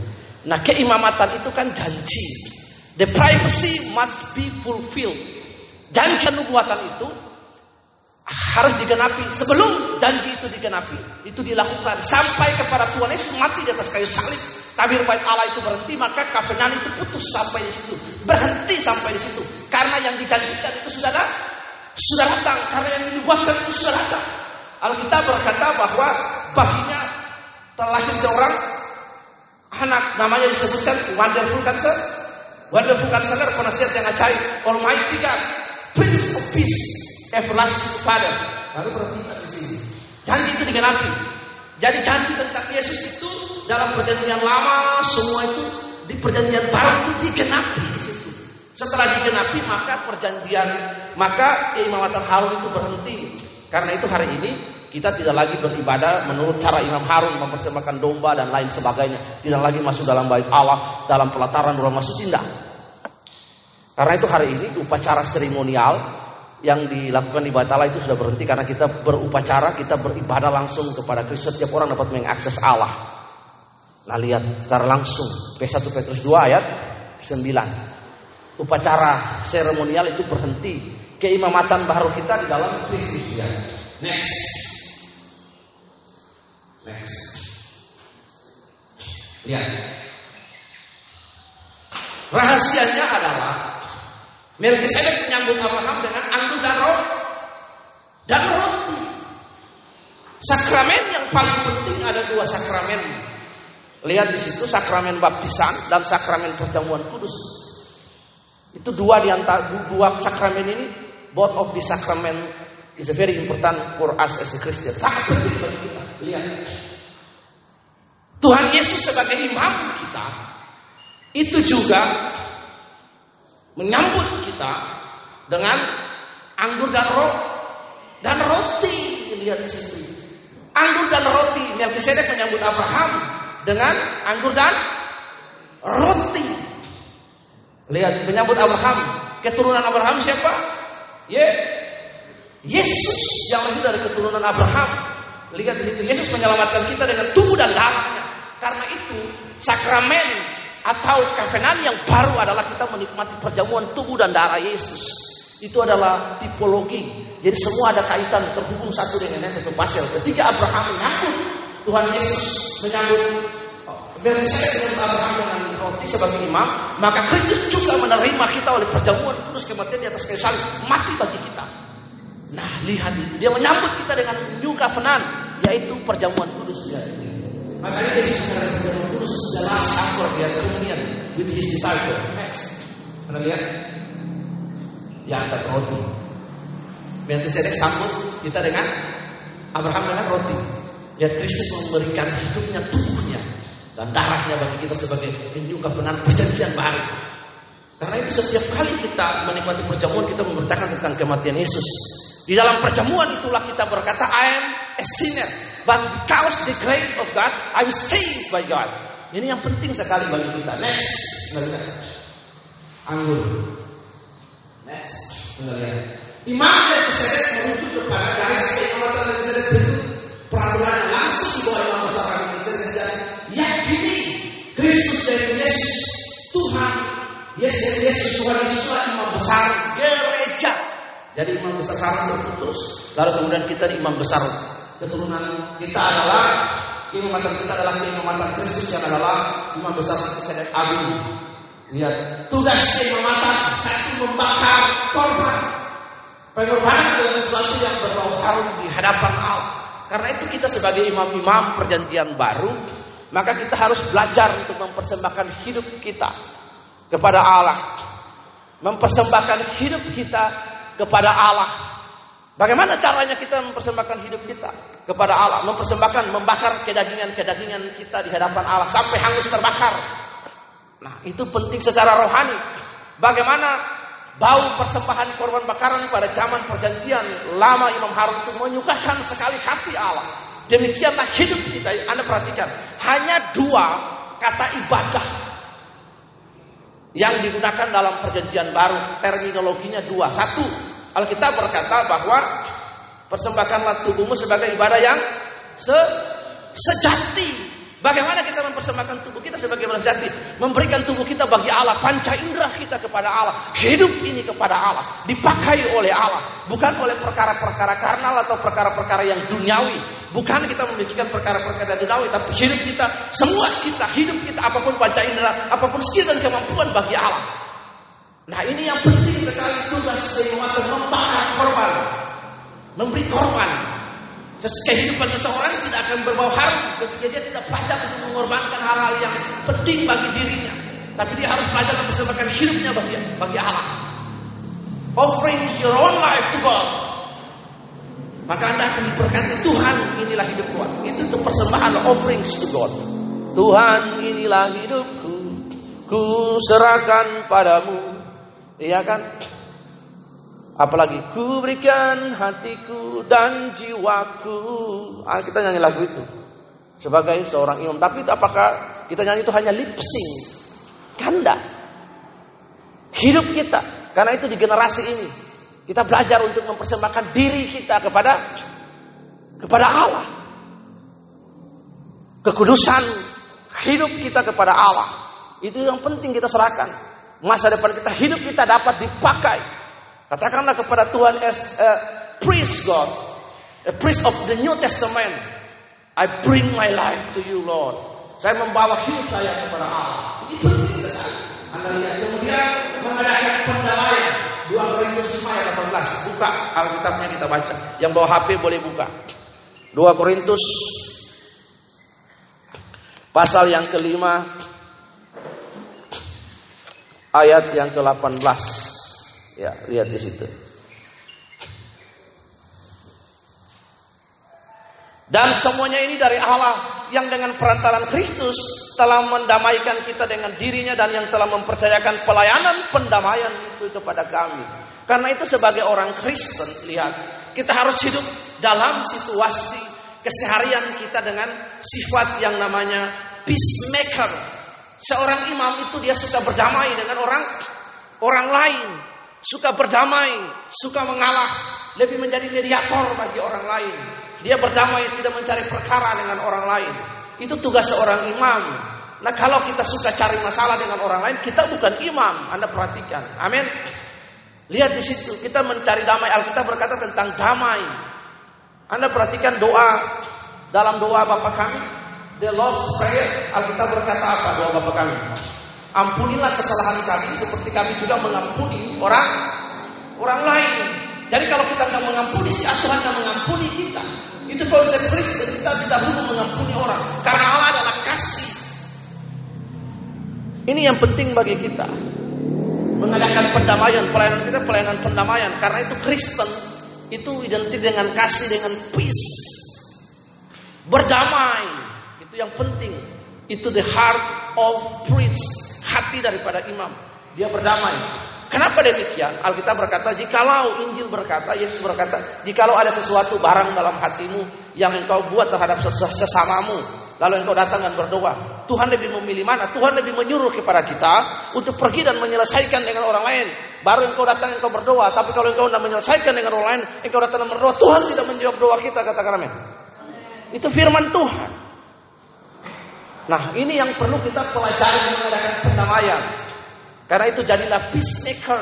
[SPEAKER 1] Nah, keimamatan itu kan janji. The privacy must be fulfilled. Janji nubuatan itu harus digenapi sebelum janji itu digenapi. Itu dilakukan sampai kepada Tuhan Yesus mati di atas kayu salib. Tabir bait Allah itu berhenti, maka kafanan itu putus sampai di situ. Berhenti sampai di situ. Karena yang dijanjikan itu sudah datang. Sudah datang. Karena yang dibuatkan itu sudah datang. Alkitab berkata bahwa baginya terlahir seorang anak namanya disebutkan wonderful cancer, wonderful counselor, penasihat yang ajaib, almighty God, prince of peace, everlasting father. Lalu perhatikan di sini. Janji itu digenapi. Jadi janji tentang Yesus itu dalam perjanjian lama semua itu di perjanjian baru itu digenapi di situ. Setelah digenapi maka perjanjian maka keimamatan Harun itu berhenti. Karena itu hari ini kita tidak lagi beribadah menurut cara Imam Harun mempersembahkan domba dan lain sebagainya. Tidak lagi masuk dalam bait Allah, dalam pelataran rumah suci tidak. Karena itu hari ini upacara seremonial yang dilakukan di bait Allah itu sudah berhenti karena kita berupacara, kita beribadah langsung kepada Kristus. Setiap orang dapat mengakses Allah. Nah lihat secara langsung P1 Petrus 2 ayat 9. Upacara seremonial itu berhenti. Keimamatan baru kita di dalam Kristus ya. Next. Next. Lihat. Rahasianya adalah Melkisedek menyambut Abraham dengan anggur dan roti. Dan roti. Sakramen yang paling penting ada dua sakramen. Lihat di situ sakramen baptisan dan sakramen perjamuan kudus. Itu dua di antara dua sakramen ini, both of the sacrament is very important for us as a Christian. Sangat penting bagi kita. Lihat. Tuhan Yesus sebagai imam kita itu juga menyambut kita dengan anggur dan roti dan roti lihat di situ. Anggur dan roti. Melkisedek menyambut Abraham dengan anggur dan roti. Lihat menyambut Abraham. Keturunan Abraham siapa? Ye Yesus yang lahir dari keturunan Abraham. Lihat di situ Yesus menyelamatkan kita dengan tubuh dan darahnya. Karena itu sakramen atau kafenan yang baru adalah kita menikmati perjamuan tubuh dan darah Yesus. Itu adalah tipologi. Jadi semua ada kaitan terhubung satu dengan yang satu pasal. Ketika Abraham menyambut Tuhan Yesus menyambut dengan Abraham dengan roti sebagai imam, maka Kristus juga menerima kita oleh perjamuan kudus kematian di atas kayu salib, mati bagi kita. Nah, lihat itu. Dia menyambut kita dengan new covenant, yaitu perjamuan kudus. Makanya Yesus mengatakan kudus the last supper dia kemudian with his disciple. Next. Anda lihat? Yang angkat roti. Melkisedek sambut kita dengan Abraham dengan roti. Ya Kristus memberikan hidupnya, tubuhnya dan darahnya bagi kita sebagai new covenant perjanjian baru. Karena itu setiap kali kita menikmati perjamuan kita memberitakan tentang kematian Yesus. Di dalam perjamuan itulah kita berkata I am a sinner, but because the grace of God. I was saved by God. Ini yang penting sekali bagi kita. Next, anggur. Next, Imam dan keseret merujuk kepada garis kekuatan dan keseret itu peraturan langsung di bawah imam besar kami dan yakini Kristus dan Yesus Tuhan Yesus dan Yesus Tuhan Yesuslah imam besar gereja. Jadi imam besar sekarang terputus lalu kemudian kita di imam besar keturunan kita adalah imamatan kita adalah imamatan Kristus yang adalah imam besar Sedek Agung lihat tugas imamatan satu membakar korban pengorbanan adalah sesuatu yang berbau harum di hadapan Allah karena itu kita sebagai imam-imam perjanjian baru, maka kita harus belajar untuk mempersembahkan hidup kita kepada Allah. Mempersembahkan hidup kita kepada Allah. Bagaimana caranya kita mempersembahkan hidup kita kepada Allah? Mempersembahkan, membakar kedagingan-kedagingan kita di hadapan Allah sampai hangus terbakar. Nah, itu penting secara rohani. Bagaimana bau persembahan korban bakaran pada zaman perjanjian lama Imam Harun itu menyukakan sekali hati Allah. Demikianlah hidup kita. Anda perhatikan, hanya dua kata ibadah yang digunakan dalam perjanjian baru. Terminologinya dua. Satu, Alkitab berkata bahwa persembahkanlah tubuhmu sebagai ibadah yang se sejati Bagaimana kita mempersembahkan tubuh kita sebagai sejati? Memberikan tubuh kita bagi Allah, panca indera kita kepada Allah, hidup ini kepada Allah, dipakai oleh Allah, bukan oleh perkara-perkara karnal atau perkara-perkara yang duniawi. Bukan kita memikirkan perkara-perkara duniawi, tapi hidup kita, semua kita, hidup kita, apa pun panca indera, apa pun skill dan kemampuan bagi Allah. Nah ini yang penting sekali tugas kehidupan membakar korban, memberi korban, Kehidupan seseorang tidak akan berbau harum ketika dia tidak belajar untuk mengorbankan hal-hal yang penting bagi dirinya. Tapi dia harus belajar mempersembahkan hidupnya bagi, bagi Allah. Offering your own life to God. Maka anda akan diberkati Tuhan inilah hidup Tuhan. Itu untuk persembahan offerings to God. Tuhan inilah hidupku. Ku serahkan padamu. Iya kan? Apalagi ku berikan hatiku dan jiwaku. Ah, kita nyanyi lagu itu sebagai seorang imam. Tapi apakah kita nyanyi itu hanya lip sync? Kanda. Hidup kita. Karena itu di generasi ini kita belajar untuk mempersembahkan diri kita kepada kepada Allah. Kekudusan hidup kita kepada Allah. Itu yang penting kita serahkan. Masa depan kita hidup kita dapat dipakai Katakanlah kepada Tuhan as a priest God, a priest of the New Testament. I bring my life to you, Lord. Saya membawa hidup saya kepada Allah. Ini penting sekali. Anda lihat kemudian mengadakan pendamaian. 2 Korintus 5 ayat 18. Buka Alkitabnya kita baca. Yang bawa HP boleh buka. 2 Korintus pasal yang kelima ayat yang ke-18. Ya, lihat di situ. Dan semuanya ini dari Allah yang dengan perantaran Kristus telah mendamaikan kita dengan dirinya dan yang telah mempercayakan pelayanan pendamaian itu kepada kami. Karena itu sebagai orang Kristen, lihat, kita harus hidup dalam situasi keseharian kita dengan sifat yang namanya peacemaker. Seorang imam itu dia suka berdamai dengan orang orang lain suka berdamai, suka mengalah, lebih menjadi mediator bagi orang lain. Dia berdamai tidak mencari perkara dengan orang lain. Itu tugas seorang imam. Nah kalau kita suka cari masalah dengan orang lain, kita bukan imam. Anda perhatikan. Amin. Lihat di situ, kita mencari damai. Alkitab berkata tentang damai. Anda perhatikan doa dalam doa Bapak kami. The Lord's Prayer, Alkitab berkata apa doa Bapak kami? Ampunilah kesalahan kami seperti kami juga mengampuni orang orang lain. Jadi kalau kita nggak mengampuni si Tuhan akan mengampuni kita. Itu konsep Kristen kita tidak perlu mengampuni orang karena Allah adalah kasih. Ini yang penting bagi kita mengadakan pendamaian pelayanan kita pelayanan pendamaian karena itu Kristen itu identik dengan kasih dengan peace berdamai itu yang penting itu the heart of priest hati daripada imam dia berdamai Kenapa demikian? Alkitab berkata, jikalau Injil berkata, Yesus berkata, jikalau ada sesuatu barang dalam hatimu yang engkau buat terhadap sesamamu, lalu engkau datang dan berdoa, Tuhan lebih memilih mana? Tuhan lebih menyuruh kepada kita untuk pergi dan menyelesaikan dengan orang lain. Baru engkau datang engkau berdoa, tapi kalau engkau tidak menyelesaikan dengan orang lain, engkau datang dan berdoa, Tuhan tidak menjawab doa kita, katakan amin. Itu firman Tuhan. Nah, ini yang perlu kita pelajari mengadakan pendamaian. Karena itu jadilah peacemaker.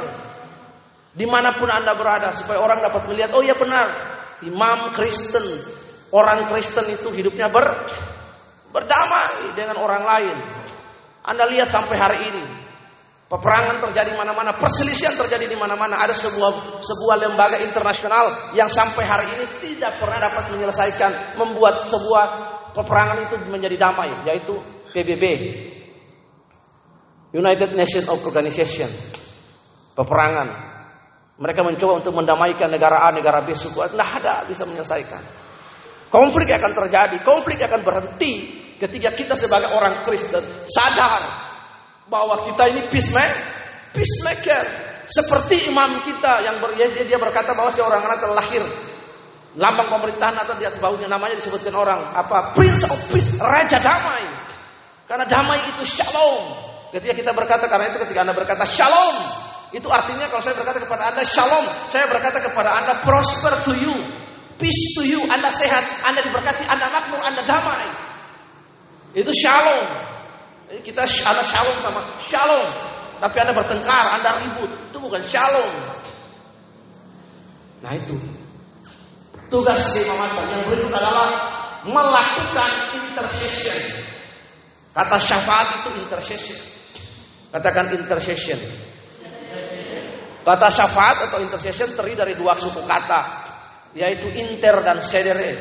[SPEAKER 1] Di mana pun anda berada. Supaya orang dapat melihat. Oh iya benar. Imam Kristen. Orang Kristen itu hidupnya ber, berdamai dengan orang lain. Anda lihat sampai hari ini. Peperangan terjadi mana-mana, perselisihan terjadi di mana-mana. Ada sebuah sebuah lembaga internasional yang sampai hari ini tidak pernah dapat menyelesaikan, membuat sebuah peperangan itu menjadi damai, yaitu PBB, United Nations Organization peperangan mereka mencoba untuk mendamaikan negara A, negara B, suku A, tidak ada bisa menyelesaikan. Konflik akan terjadi, konflik akan berhenti ketika kita sebagai orang Kristen sadar bahwa kita ini peacemaker, peacemaker. Seperti imam kita yang ber, dia berkata bahwa seorang anak telah lahir lambang pemerintahan atau di atas bahunya namanya disebutkan orang apa Prince of Peace, Raja Damai. Karena damai itu shalom. Ketika kita berkata karena itu ketika Anda berkata shalom, itu artinya kalau saya berkata kepada Anda shalom, saya berkata kepada Anda prosper to you, peace to you, Anda sehat, Anda diberkati, Anda makmur, Anda damai. Itu shalom. Kita Anda shalom sama shalom. Tapi Anda bertengkar, Anda ribut, itu bukan shalom. Nah itu tugas Imam yang berikut adalah melakukan intercession. Kata syafaat itu intercession. Katakan intercession. Kata syafaat atau intercession terdiri dari dua suku kata, yaitu inter dan sedere.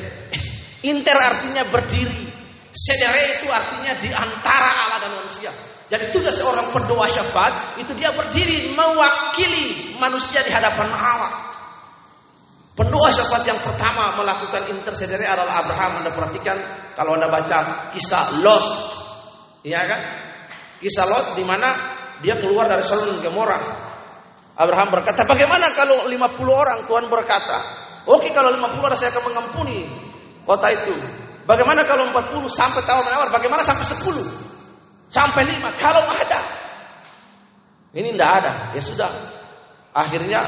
[SPEAKER 1] Inter artinya berdiri, sedere itu artinya di antara Allah dan manusia. Jadi tugas seorang pendoa syafaat itu dia berdiri mewakili manusia di hadapan Allah. Pendoa syafaat yang pertama melakukan intercedere adalah Abraham. Anda perhatikan kalau Anda baca kisah Lot. Iya kan? Kisah Lot di mana dia keluar dari Sodom Gomora. Abraham berkata, "Bagaimana kalau 50 orang?" Tuhan berkata, "Oke, kalau 50 orang saya akan mengampuni kota itu." Bagaimana kalau 40 sampai tahun menawar? Bagaimana sampai 10? Sampai 5? Kalau ada. Ini tidak ada. Ya sudah. Akhirnya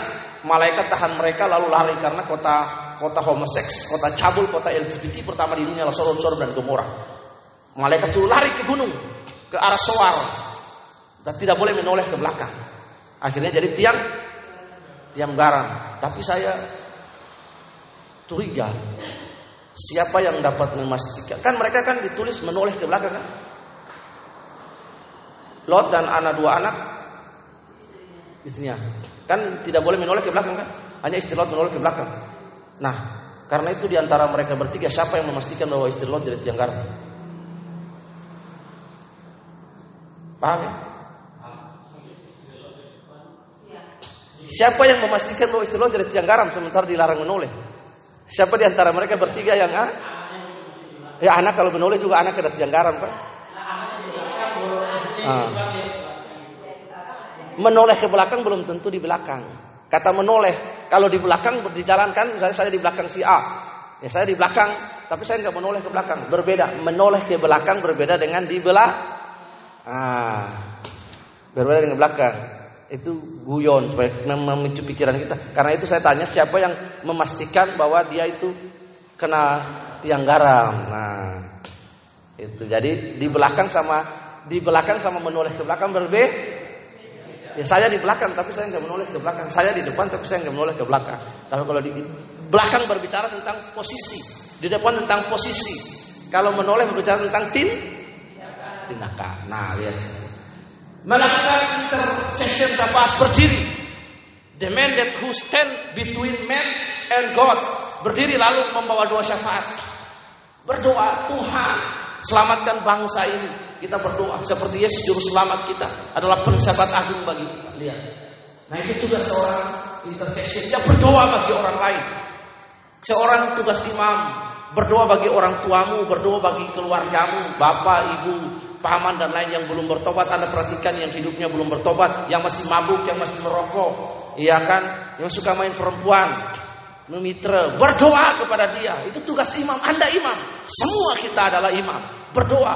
[SPEAKER 1] malaikat tahan mereka lalu lari karena kota kota homoseks, kota cabul, kota LGBT pertama di dunia adalah Sodom, Sodom dan Gomora. Malaikat suruh lari ke gunung ke arah soal dan tidak boleh menoleh ke belakang. Akhirnya jadi tiang tiang garam. Tapi saya curiga siapa yang dapat memastikan? Kan mereka kan ditulis menoleh ke belakang kan? Lot dan anak dua anak istrinya kan tidak boleh menoleh ke belakang kan? Hanya istri Lot menoleh ke belakang. Nah, karena itu di antara mereka bertiga siapa yang memastikan bahwa istri Lot jadi tiang garam? Paham ya? Siapa yang memastikan bahwa istri lo jadi tiang garam sementara dilarang menoleh? Siapa di antara mereka bertiga yang ah? Ya anak kalau menoleh juga anak ada tiang garam kan? Ah. Menoleh ke belakang belum tentu di belakang. Kata menoleh, kalau di belakang dijalankan, misalnya saya di belakang si A, ya saya di belakang, tapi saya nggak menoleh ke belakang. Berbeda, menoleh ke belakang berbeda dengan di belakang. Ah, berbeda dengan belakang. Itu guyon memicu pikiran kita. Karena itu saya tanya siapa yang memastikan bahwa dia itu kena tiang garam. Nah, Itu jadi di belakang sama di belakang sama menoleh ke belakang berbeda. Ya saya di belakang tapi saya nggak menoleh ke belakang. Saya di depan tapi saya nggak menoleh ke belakang. Tapi kalau di belakang berbicara tentang posisi, di depan tentang posisi. Kalau menoleh berbicara tentang tin tindakan. Nah, lihat. Melakukan intercession apa? Berdiri. The man that who stand between man and God. Berdiri lalu membawa doa syafaat. Berdoa, Tuhan, selamatkan bangsa ini. Kita berdoa seperti Yesus juru selamat kita adalah pensabat agung bagi kita. Lihat. Nah itu tugas seorang intercession. Dia berdoa bagi orang lain. Seorang tugas imam berdoa bagi orang tuamu, berdoa bagi keluargamu, bapak, ibu, paman dan lain yang belum bertobat. Anda perhatikan yang hidupnya belum bertobat, yang masih mabuk, yang masih merokok, iya kan, yang suka main perempuan, memitra, berdoa kepada dia. Itu tugas imam. Anda imam. Semua kita adalah imam. Berdoa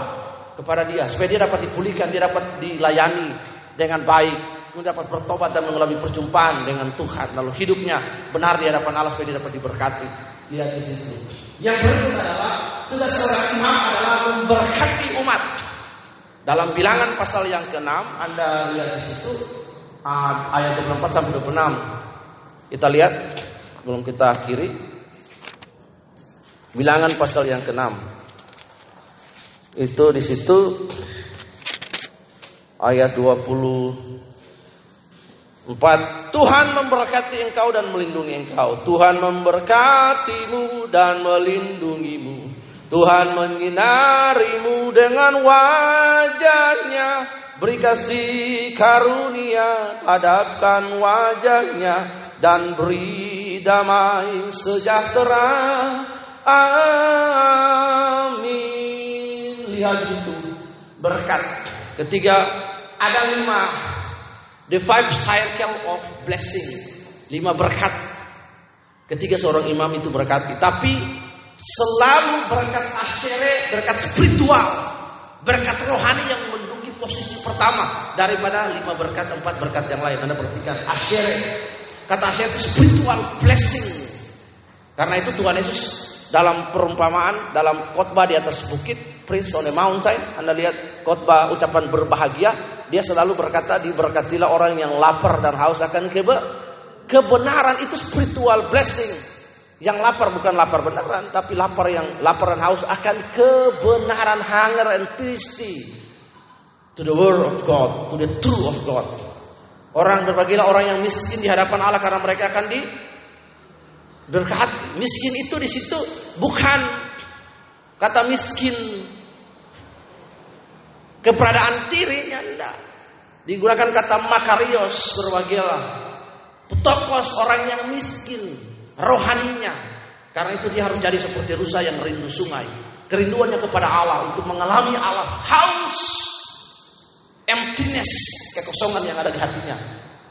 [SPEAKER 1] kepada dia supaya dia dapat dipulihkan, dia dapat dilayani dengan baik, dia dapat bertobat dan mengalami perjumpaan dengan Tuhan. Lalu hidupnya benar di hadapan Allah supaya dia dapat diberkati. Lihat di situ. Yang berikut adalah tugas seorang imam adalah memberkati umat. Dalam bilangan pasal yang ke-6 Anda lihat di situ ayat 24 sampai 26. Kita lihat belum kita akhiri. Bilangan pasal yang ke-6. Itu di situ ayat 24 Tuhan memberkati engkau dan melindungi engkau. Tuhan memberkatimu dan melindungimu. Tuhan menyinarimu dengan wajahnya. Beri kasih karunia, hadapkan wajahnya dan beri damai sejahtera. Amin. Lihat itu berkat. Ketiga ada lima the five cycle of blessing. Lima berkat. Ketiga seorang imam itu berkati. Tapi selalu berkat asyere, berkat spiritual, berkat rohani yang menduduki posisi pertama daripada lima berkat empat berkat yang lain. Anda perhatikan asyere Kata saya itu spiritual blessing. Karena itu Tuhan Yesus dalam perumpamaan, dalam khotbah di atas bukit, Prince on the mountain, Anda lihat khotbah ucapan berbahagia, dia selalu berkata, diberkatilah orang yang lapar dan haus akan kebe kebenaran itu spiritual blessing. Yang lapar bukan lapar benaran, tapi lapar yang lapar dan haus akan kebenaran, hunger and thirsty to the word of God, to the truth of God. Orang berbagilah orang yang miskin di hadapan Allah karena mereka akan di berkat. Miskin itu di situ bukan kata miskin keberadaan dirinya enggak. Digunakan kata makarios berbagilah. Petokos orang yang miskin rohaninya. Karena itu dia harus jadi seperti rusa yang rindu sungai. Kerinduannya kepada Allah untuk mengalami Allah. Haus emptiness, kekosongan yang ada di hatinya.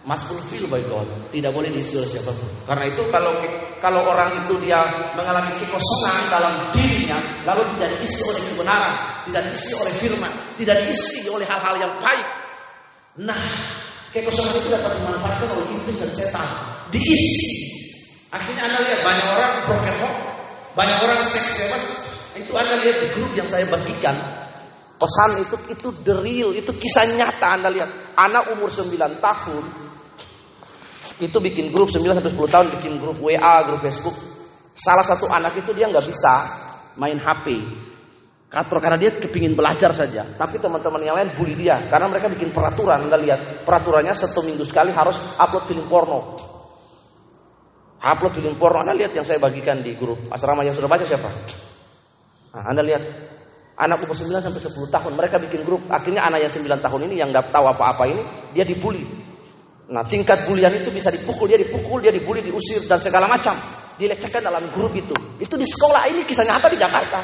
[SPEAKER 1] Must fulfill by God. Tidak boleh diisi oleh siapa pun. Karena itu kalau kalau orang itu dia mengalami kekosongan dalam dirinya, lalu tidak diisi oleh kebenaran, tidak diisi oleh firman, tidak diisi oleh hal-hal yang baik. Nah, kekosongan itu dapat dimanfaatkan oleh iblis dan setan. Diisi. Akhirnya Anda lihat banyak orang broken home, banyak orang seks bebas. Itu Anda lihat di grup yang saya bagikan, Pesan itu itu the real, itu kisah nyata Anda lihat. Anak umur 9 tahun itu bikin grup 9 sampai 10 tahun bikin grup WA, grup Facebook. Salah satu anak itu dia nggak bisa main HP. Kator karena dia kepingin belajar saja. Tapi teman-teman yang lain bully dia karena mereka bikin peraturan. Anda lihat peraturannya satu minggu sekali harus upload film porno. Upload film porno. Anda lihat yang saya bagikan di grup asrama yang sudah baca siapa? Nah, anda lihat anak umur 9 sampai 10 tahun mereka bikin grup. Akhirnya anak yang 9 tahun ini yang nggak tahu apa-apa ini dia dibully. Nah tingkat bulian itu bisa dipukul, dia dipukul, dia dibully, diusir dan segala macam. Dilecehkan dalam grup itu. Itu di sekolah ini kisah nyata di Jakarta.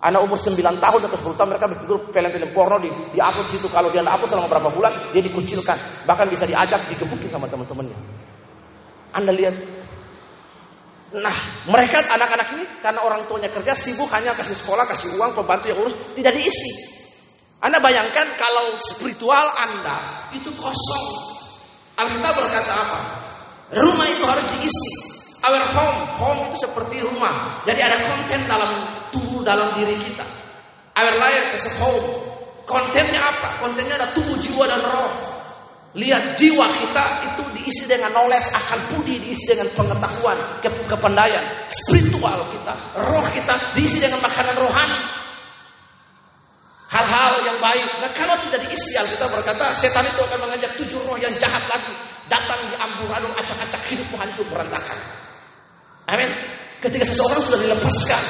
[SPEAKER 1] Anak umur 9 tahun atau 10 tahun mereka bikin grup film-film porno di, di upload situ. Kalau dia upload selama beberapa bulan, dia dikucilkan. Bahkan bisa diajak, digebukin sama teman-temannya. Anda lihat. Nah, mereka anak-anak ini karena orang tuanya kerja sibuk hanya kasih sekolah, kasih uang, pembantu yang urus, tidak diisi. Anda bayangkan kalau spiritual Anda itu kosong. Alkitab berkata apa? Rumah itu harus diisi. Our home, home itu seperti rumah. Jadi ada konten dalam tubuh, dalam diri kita. Our life is a home. Kontennya apa? Kontennya ada tubuh, jiwa, dan roh. Lihat jiwa kita itu diisi dengan knowledge, akal budi, diisi dengan pengetahuan, ke kepandaian, spiritual kita, roh kita diisi dengan makanan rohani. Hal-hal yang baik. Nah kalau tidak diisi kita berkata setan itu akan mengajak tujuh roh yang jahat lagi datang di amburadul acak-acak hidupmu hancur berantakan. Amin. Ketika seseorang sudah dilepaskan,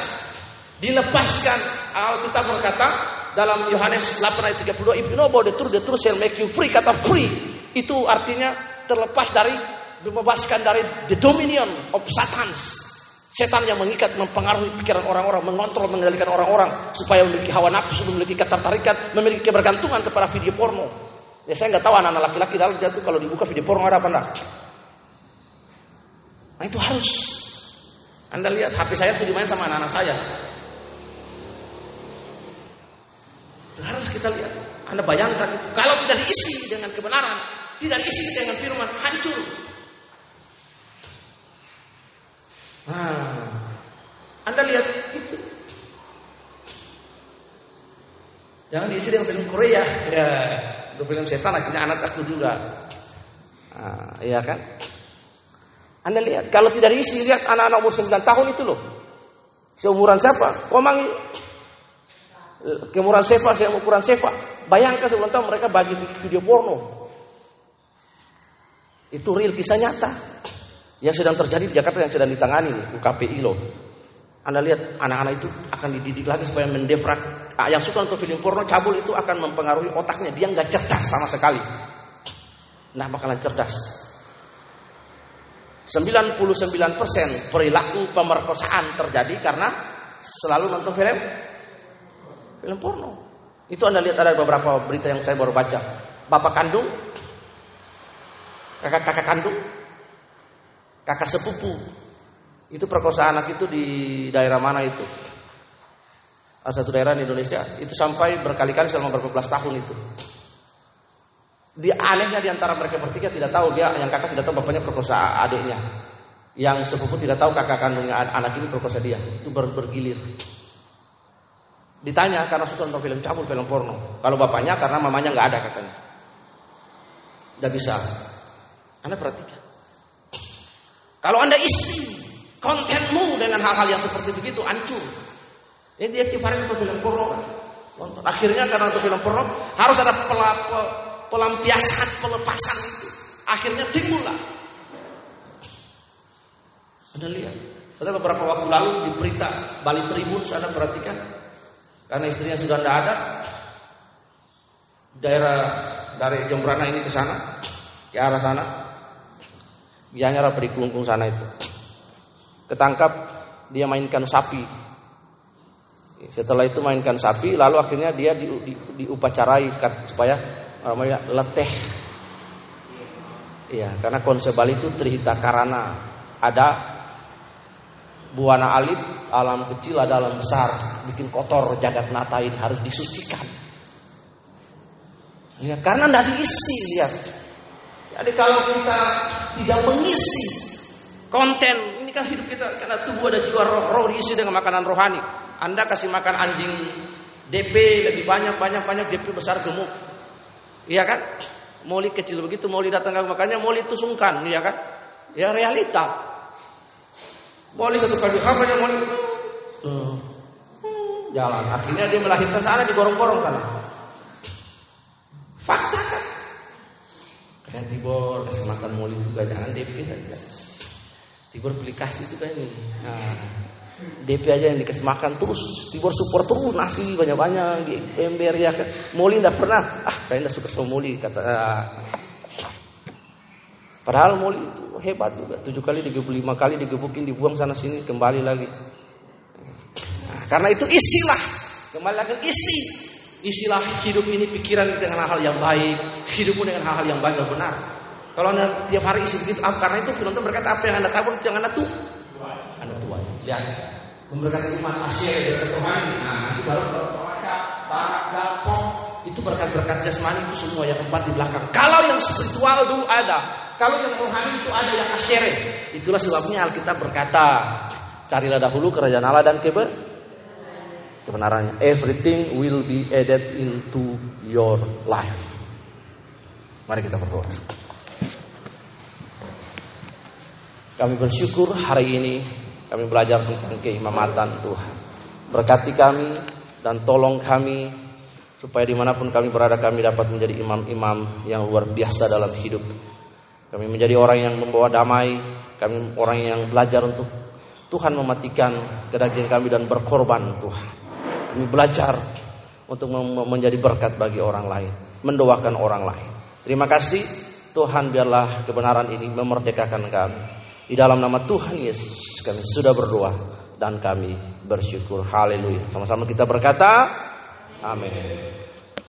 [SPEAKER 1] dilepaskan, Alkitab berkata dalam Yohanes 8 ayat 32, if you know about the truth, the truth shall make you free. Kata free itu artinya terlepas dari dibebaskan dari the dominion of Satan. Setan yang mengikat, mempengaruhi pikiran orang-orang, mengontrol, mengendalikan orang-orang supaya memiliki hawa nafsu, memiliki ketertarikan, memiliki kebergantungan kepada video porno. Ya saya nggak tahu anak-anak laki-laki dalam jatuh kalau dibuka video porno ada apa enggak. Nah itu harus. Anda lihat HP saya tuh dimain sama anak-anak saya. Itu harus kita lihat. Anda bayangkan kalau tidak diisi dengan kebenaran, tidak diisi dengan firman, hancur. Nah, Anda lihat itu. Jangan diisi dengan film Korea. Ya, itu film setan akhirnya anak aku juga. Nah, iya kan? Anda lihat, kalau tidak diisi, lihat anak-anak umur 9 tahun itu loh. Seumuran siapa? Komang Kemuran sefa, ukuran sefa. Bayangkan sebelum tahun mereka bagi video porno. Itu real kisah nyata yang sedang terjadi di Jakarta yang sedang ditangani UKPI loh. Anda lihat anak-anak itu akan dididik lagi supaya mendefrak. Ah, yang suka untuk film porno cabul itu akan mempengaruhi otaknya. Dia nggak cerdas sama sekali. Nah bakalan cerdas. 99% perilaku pemerkosaan terjadi karena selalu nonton film film porno. Itu Anda lihat ada beberapa berita yang saya baru baca. Bapak kandung, kakak-kakak kandung, kakak sepupu. Itu perkosaan anak itu di daerah mana itu? Satu daerah di Indonesia. Itu sampai berkali-kali selama beberapa belas tahun itu. Di anehnya di antara mereka bertiga tidak tahu dia yang kakak tidak tahu bapaknya perkosa adiknya. Yang sepupu tidak tahu kakak kandungnya anak ini perkosa dia. Itu ber bergilir. Ditanya karena suka nonton film cabul, film porno. Kalau bapaknya karena mamanya nggak ada katanya. Tidak bisa. Anda perhatikan. Kalau Anda isi kontenmu dengan hal-hal yang seperti begitu, hancur. Ini dia tiap hari nonton film porno. Akhirnya karena nonton film porno harus ada pelampiasan, pelepasan itu. Akhirnya timbullah. Anda lihat. Pada beberapa waktu lalu di berita Bali Tribun, Anda perhatikan. Karena istrinya sudah tidak ada. Daerah dari Jembrana ini ke sana, ke arah sana. Gianyar apa di kelungkung sana itu. Ketangkap dia mainkan sapi. Setelah itu mainkan sapi, lalu akhirnya dia di, di, diupacarai supaya namanya leteh. Iya, karena konsep Bali itu trihita karana. Ada buana alit, alam kecil ada alam besar, bikin kotor jagat natain harus disucikan. Lihat, karena tidak diisi, lihat. Jadi kalau kita tidak mengisi konten, ini kan hidup kita karena tubuh ada jiwa roh, roh diisi dengan makanan rohani. Anda kasih makan anjing DP lebih banyak banyak banyak DP besar gemuk, iya kan? Moli kecil begitu, moli datang ke makannya, moli itu sungkan, iya kan? Ya realita. Moli satu kali kapan moli? Hmm. Jalan. Akhirnya dia melahirkan sana digorong-gorong sana. Fakta kan? Kayak Tibor kasih makan moli juga jangan DP saja. Tibor beli kasih juga ini. Nah, DP aja yang dikasih makan terus. Tibor support terus nasi banyak-banyak di ember ya kan. Moli tidak pernah. Ah saya tidak suka sama moli kata. Ah. Padahal moli itu hebat juga. Tujuh kali, tiga puluh lima kali digebukin, dibuang sana sini, kembali lagi. Nah, karena itu isilah, kembali lagi isi. Isilah hidup ini pikiran dengan hal-hal yang baik, hidupmu dengan hal-hal yang baik dan benar. Kalau anda tiap hari isi begitu, apa? Karena itu Firman berkata apa yang anda tabur, yang anda tuh, anda tuai. Lihat, memberikan iman asyir dan Tuhan. Nah, nanti baru gapok, itu berkat-berkat jasmani itu semua yang empat di belakang. Kalau yang spiritual dulu ada, kalau yang rohani itu ada yang asyere. Itulah sebabnya Alkitab berkata, carilah dahulu kerajaan Allah dan keber kebenarannya. Everything will be added into your life. Mari kita berdoa. Kami bersyukur hari ini kami belajar tentang keimamatan Tuhan. Berkati kami dan tolong kami supaya di mana pun kami berada kami dapat menjadi imam-imam yang luar biasa dalam hidup. Kami menjadi orang yang membawa damai, kami orang yang belajar untuk Tuhan mematikan kedagingan kami dan berkorban Tuhan. Belajar untuk menjadi berkat bagi orang lain, mendoakan orang lain. Terima kasih Tuhan biarlah kebenaran ini memerdekakan kami. Di dalam nama Tuhan Yesus kami sudah berdoa dan kami bersyukur. Haleluya. Sama-sama kita berkata, amin.